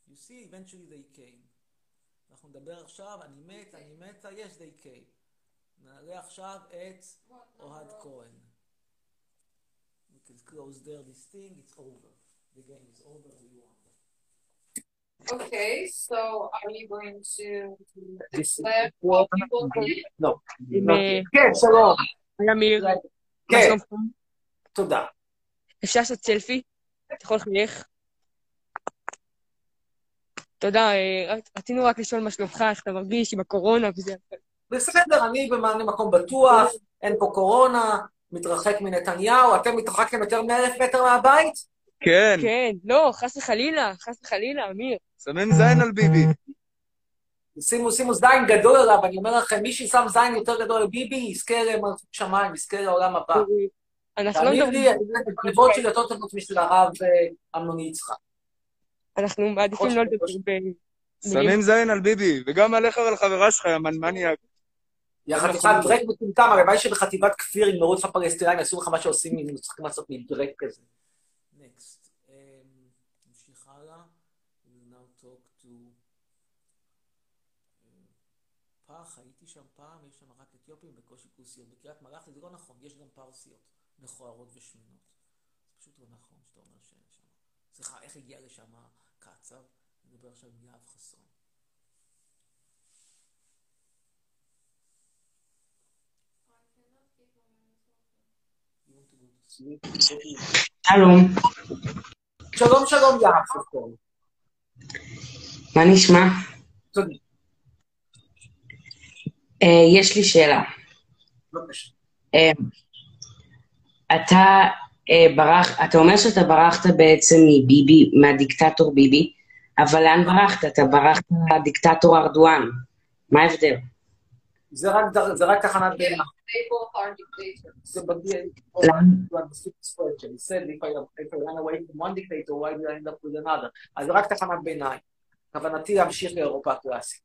You see, eventually they came. אנחנו נדבר עכשיו, אני מת, אני מתה, יש they came. נעלה עכשיו את אוהד כהן. We can close there this thing, it's over. The game is over, we won. Okay, so are you going to let more people in? לא. כן, שלום. אמיר, כן? תודה. אפשר לעשות סלפי? אתה יכול לחייך? תודה, אה, רצינו רק לשאול מה שלומך, איך אתה מרגיש עם הקורונה וזה. בסדר, אני במענה מקום בטוח, אין פה קורונה, מתרחק מנתניהו, אתם מתרחקתם יותר מאלף מטר מהבית? כן. כן, לא, חס וחלילה, חס וחלילה, אמיר. סמן זין על ביבי. שימו, שימו זין גדול עליו, אני אומר לכם, מי ששם זין יותר גדול על ביבי, יזכה למלכות שמיים, יזכה לעולם הבא. אנחנו לא תאמין מדברים... לי, התגובות שלי יותר טובות משל הרב אה, אמנון יצחק. אנחנו מעדיפים לא לדבר ב... שמים זין על ביבי, וגם עליך ועל חברה שלך, יא מניאק. יא חתיכת דרק מטומטם, הלוואי שבחטיבת כפיר יגמרו את הפלסטינאים, יעשו לך מה שעושים, הם צריכים לעשות מדרק כזה. Next. Um, נמשיך הלאה. We now talk to... אה, פח, הייתי שם פעם, יש שם רק אתיופים בקושי כוסיות. בקריית מלאכי זה לא נכון, יש גם פרסיות מכוערות ושמנות. זה פשוט לא נכון שאתה אומר שאין שם. סליחה, איך הגיע לשם קצב? נדבר עכשיו עם יהב חסון. שלום, שלום שלום חסון. מה נשמע? תודה. אה, יש לי שאלה. בבקשה. אה, אתה אה, ברח, אתה אומר שאתה ברחת בעצם מביבי, מהדיקטטור ביבי, אבל לאן ברחת? אתה ברחת מהדיקטטור ארדואן. מה ההבדל? זה רק זה רק תחנת ביניים. They both are dictators. זה בדיוק, He said, if I, if I ran away from one dictator, why did I end up with another? אז רק תחנת ביניים. כוונתי להמשיך לאירופה הקלאסית.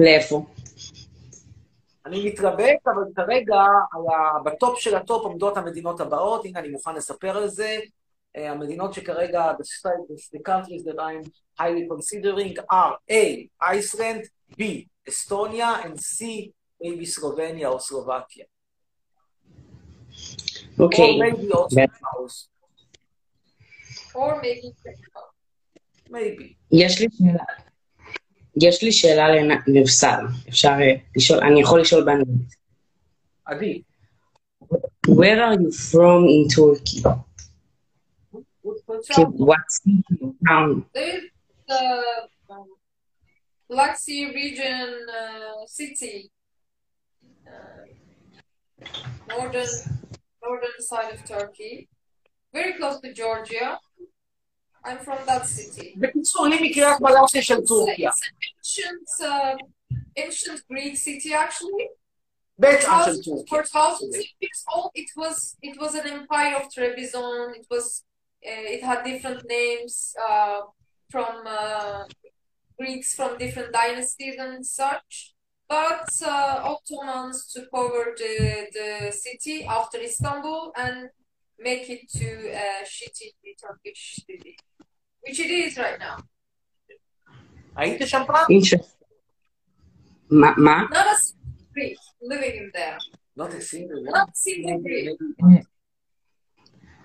לאיפה? אני מתלבט, אבל כרגע. ב top של ה top עומדות המדינות הבאות, הנה אני מוכן לספר על זה. אה, המדינות שכרגע, the, the countries that I'm highly considering are A, Iceland, B, Estonia, and C, maybe סלובניה או סלובקיה. אוקיי. Or maybe also Laos. Or maybe Mexico. maybe. יש לי שאלה. יש לי שאלה לנ- לבשר. אפשר אה, לשאול, אני יכול לשאול באנגלית. עדיף. Where are you from in Turkey? Okay, what city or town? There's the um, Black Sea region uh, city, uh, northern northern side of Turkey, very close to Georgia. I'm from that city. بتسألني كيف It's an ancient uh, ancient Greek city actually. For thousands of years old, it was it was an empire of Trebizond. It was uh, it had different names uh, from uh, Greeks from different dynasties and such but uh, Ottomans to cover the, the city after Istanbul and make it to a shitty Turkish city, which it is right now. Are you to Shampla? Interesting. Ma, ma? Not a Greek living in there. Not a single one. Not a single Greek.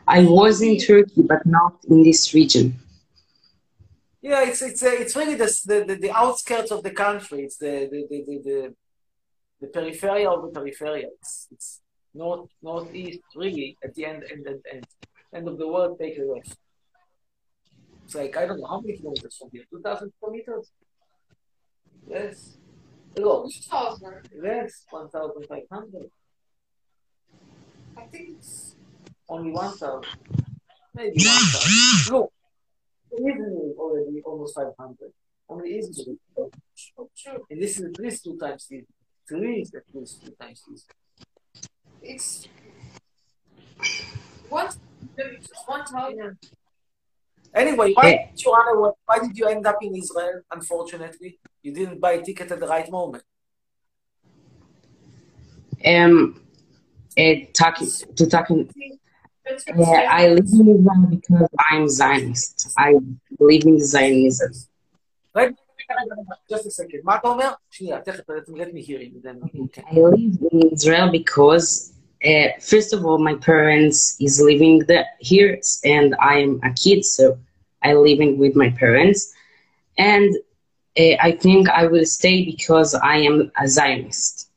I was in Turkey, but not in this region. Yeah, it's it's uh, it's really the, the the the outskirts of the country. It's the the the the, the, the periphery of the periphery. It's it's north northeast really at the end end end end end of the world. Take a rest. It's like I don't know how many kilometers from here. Two thousand kilometers. Yes. No. 2000. Yes, one thousand five hundred. I think it's Only one thousand. Maybe one thousand. Look, Is already almost five hundred. I Only Israel. And this is at least two times this. Three is at least two times this. it's one one thousand. Anyway, why did you run away? Why did you end up in Israel? Unfortunately, you didn't buy a ticket at the right moment. Um, uh, talking to talking. Uh, I live in Israel because I'm Zionist. I believe in Zionism. רגע, רגע, רגע, just a second. מה אתה אומר? שנייה, תכף, let me hear you. Then, okay. I live in Israel because, uh, first of all, my parents is living the, here, and I'm a kid, so I living with my parents, and uh, I think I will stay because I am a Zionist.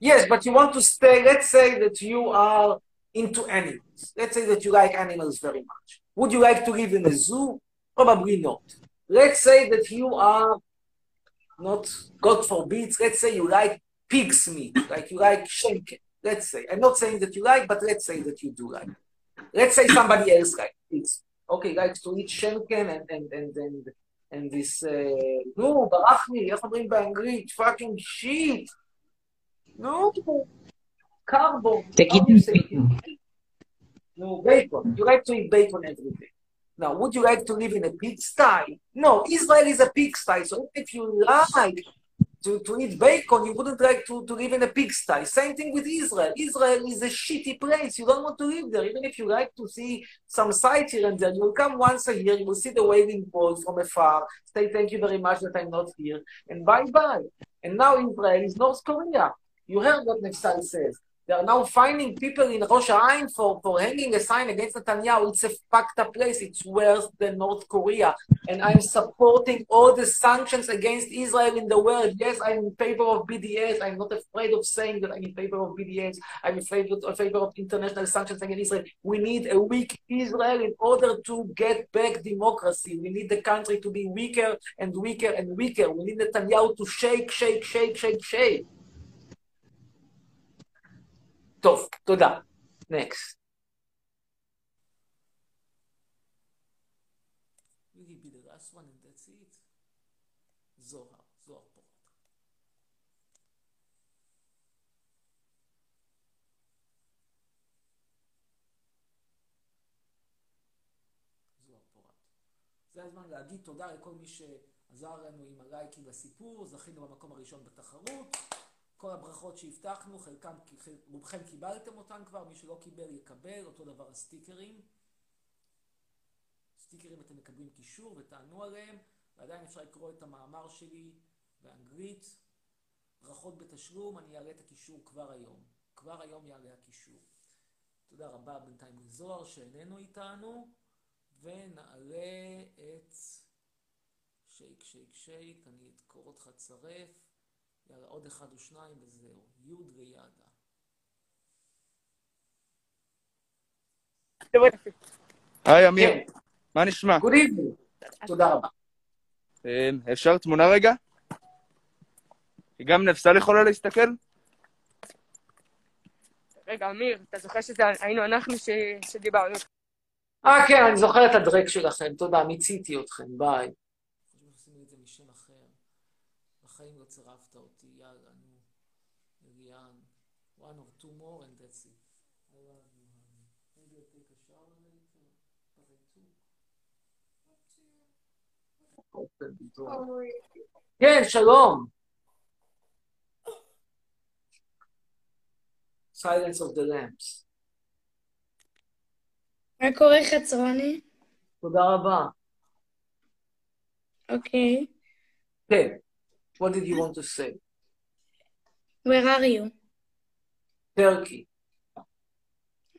Yes, but you want to stay. Let's say that you are into animals. Let's say that you like animals very much. Would you like to live in a zoo? Probably not. Let's say that you are not, God forbid, let's say you like pig's meat, like you like schenken. Let's say. I'm not saying that you like, but let's say that you do like. Let's say somebody else like pig's. Okay, likes to eat schenken and and and and, and this, uh, נו, ברח לי, איך אומרים באנגלית? fucking shit. נו, carbon. תגיד no, bacon. You like to eat bacon every day. Now, would you like to live in a pigsty? No, Israel is a pigsty. So if you like to, to eat bacon, you wouldn't like to, to live in a pigsty. Same thing with Israel. Israel is a shitty place. You don't want to live there. Even if you like to see some sights here and there, you'll come once a year, you will see the wailing walls from afar, say thank you very much that I'm not here, and bye-bye. And now Israel is North Korea. You heard what Nefsal says. They are now finding people in Rosh Hashanah for, for hanging a sign against Netanyahu. It's a fucked up place. It's worse than North Korea. And I'm supporting all the sanctions against Israel in the world. Yes, I'm in favor of BDS. I'm not afraid of saying that I'm in favor of BDS. I'm in favor, in favor of international sanctions against Israel. We need a weak Israel in order to get back democracy. We need the country to be weaker and weaker and weaker. We need Netanyahu to shake, shake, shake, shake, shake. פורת. זוהר פורת. זה הזמן להגיד תודה לכל מי שעזר לנו עם הלייקים לסיפור, זכינו במקום הראשון בתחרות. כל הברכות שהבטחנו, חלקם, רובכם קיבלתם אותן כבר, מי שלא קיבל יקבל, אותו דבר הסטיקרים. סטיקרים אתם מקבלים קישור ותענו עליהם, ועדיין אפשר לקרוא את המאמר שלי באנגלית. ברכות בתשלום, אני אעלה את הקישור כבר היום. כבר היום יעלה הקישור. תודה רבה בינתיים לזוהר שאיננו איתנו, ונעלה את שייק שייק שייק, אני אדקור אותך צרף. יאללה, עוד אחד או שניים וזהו. יוד וידה. היי, אמיר. מה נשמע? תודה רבה. אמ, אפשר תמונה רגע? כי גם נפסל יכולה להסתכל? רגע, אמיר, אתה זוכר שזה היינו אנחנו ש- שדיברנו? אה, כן, אני זוכר את הדרק שלכם. תודה, מיציתי אתכם. ביי. בחיים לא צירפת אותי, two more and that's it. I love you, honey. Maybe I'll take a shower later, but I took. כן, שלום. Silence of the Lambs. מה קורה חצרוני? תודה רבה. אוקיי. כן. What did you want to say? Where are you? Turkey.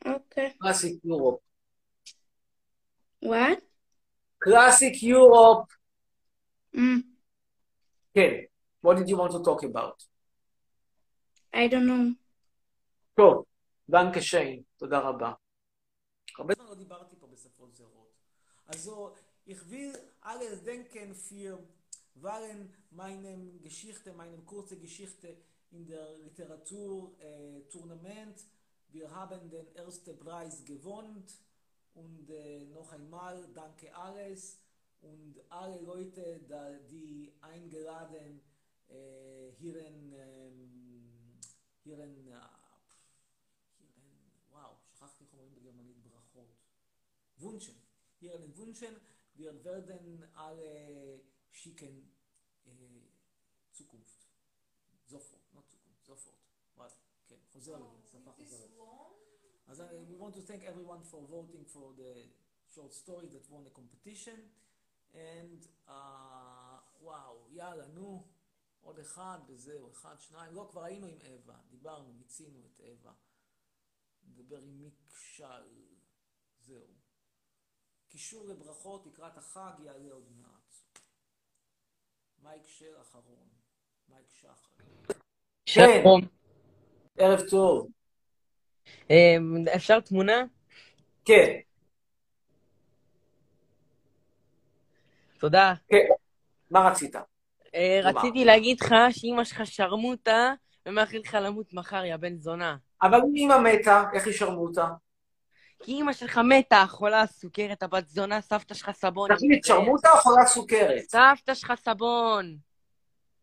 אוקיי. Classic Europe. What? Classic Europe. Mm, כן. What did you want to talk about? I don't know. טוב. דנקה שיין. תודה רבה. הרבה זמן לא דיברתי פה בשפות זרות. Also, ich will alles denken für waren meinem Geschichte, meinem kurze Geschichte in der Literaturtournament. Wir haben den ersten Preis gewonnen und äh, noch einmal danke alles und alle Leute, da, die eingeladen äh, hierin, ähm, hierin, äh, hierin, וואו, שכחתי איך אומרים בגרמנית ברכות. Wünschen. Hier einen Wünschen. Wir werden alle schicken äh, Zukunft. Sofort, not Zukunft, sofort. כן, חוזר לי, שפה חוזרת. אז we want to thank everyone for voting for the short story that won the competition. And uh, וואו, יאללה, נו, עוד אחד וזהו, אחד, שניים. לא, כבר היינו עם אווה, דיברנו, מיצינו את אווה. נדבר עם מיקשל, זהו. קישור לברכות לקראת החג יעלה עוד מעט. מייק שר אחרון. מייק שחר. שלום. ערב טוב. אמ, אפשר תמונה? כן. תודה. כן. מה רצית? אה. רציתי להגיד לך שאימא שלך שרמוטה, ומאחל לך למות מחר, יא בן זונה. אבל אם אמא מתה, איך ישרמו אותה? כי אימא שלך מתה, חולה סוכרת, הבת זונה, סבתא שלך סבון. תגיד, שרמוטה או חולת סוכרת? סבתא שלך סבון.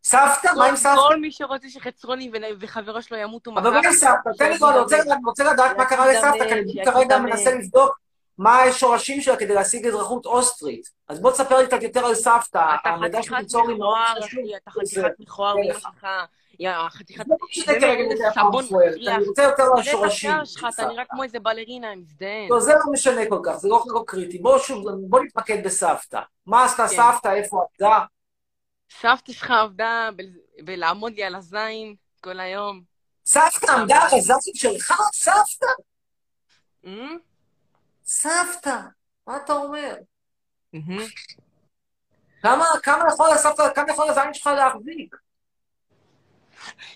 סבתא? מה עם סבתא? כל מי שרוצה שחצרוני וחברו שלו ימותו מחר. אבל מה עם סבתא? תן לי כבר, אני רוצה- לדעת מה קרה לסבתא, כי אני כרגע. מנסה לבדוק מה השורשים שלה כדי להשיג אזרחות אוסטרית. אז בוא תספר לי קצת יותר על סבתא. אתה חתיכת שתיצור לי מאוד מכוער, חשוב. אחי, אתה חתיכת מכוער, לך. שלך, יא חתיכת... לא סבון מסריח. אני רוצה יותר תראה את לשורשים. השיער שלך, אתה נראה כמו איזה בלרינה, אני מזדיין. לא, זה לא משנה כל כך, זה לא כל כך קריטי. בוא שוב, בוא נתמקד בסבתא. מה עשתה כן. סבתא, איפה עבדה? סבתא שלך עבדה בלעמוד לי על הזין כל היום. סבתא עמדה על הזין שלך? סבתא? אמ? סבתא, מה אתה אומר? כמה, כמה יכול הסבתא, כמה יכול הזין שלך להחזיק?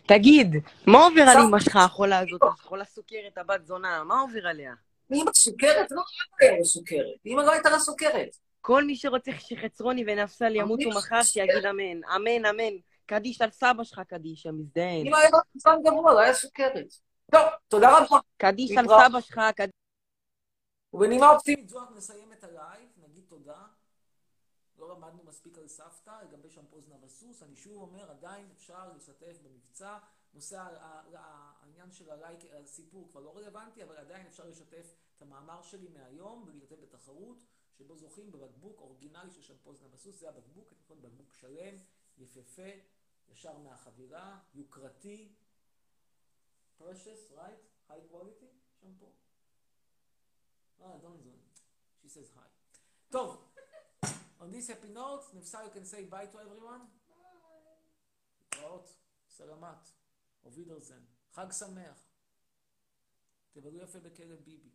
תגיד, מה עובר על אמא שלך, החולה הזאת, החולה סוכרת, הבת זונה, מה עובר עליה? אמא סוכרת? לא, לא היה לה סוכרת. אמא לא הייתה לה סוכרת. כל מי שרוצה שחצרוני ונפסל ימותו מחר. שיגיד אמן. אמן, אמן. קדיש על סבא שלך, קדיש, מזדיין. אמא היה לה חמצן גבוה, לא היה סוכרת. טוב, תודה רבה. קדיש על. סבא שלך, קדיש... ובנימה אופטימית זו אנחנו נסיים את הלייב, נגיד תודה. לא למדנו מספיק על סבתא, לגבי שמפו זנב הסוס. אני שוב אומר, עדיין אפשר להשתתף במבצע. נושא העניין של הלייק, הסיפור כבר לא רלוונטי, אבל עדיין אפשר לשתף את המאמר שלי מהיום ולהשתתף בתחרות, שבו זוכים בבקבוק אורגינלי של שמפו זנב הסוס. זה הבקבוק, אתם יכולים בקבוק שלם, יפהפה, ישר מהחבילה, יוקרתי. precious, right? high quality, שמפו. Ah, don't do it. She says hi. טוב, on this happy note, נפסל you can say bye to everyone. להתראות, סלמת, אובידרזן, חג שמח. תבלו יפה בכלא ביבי.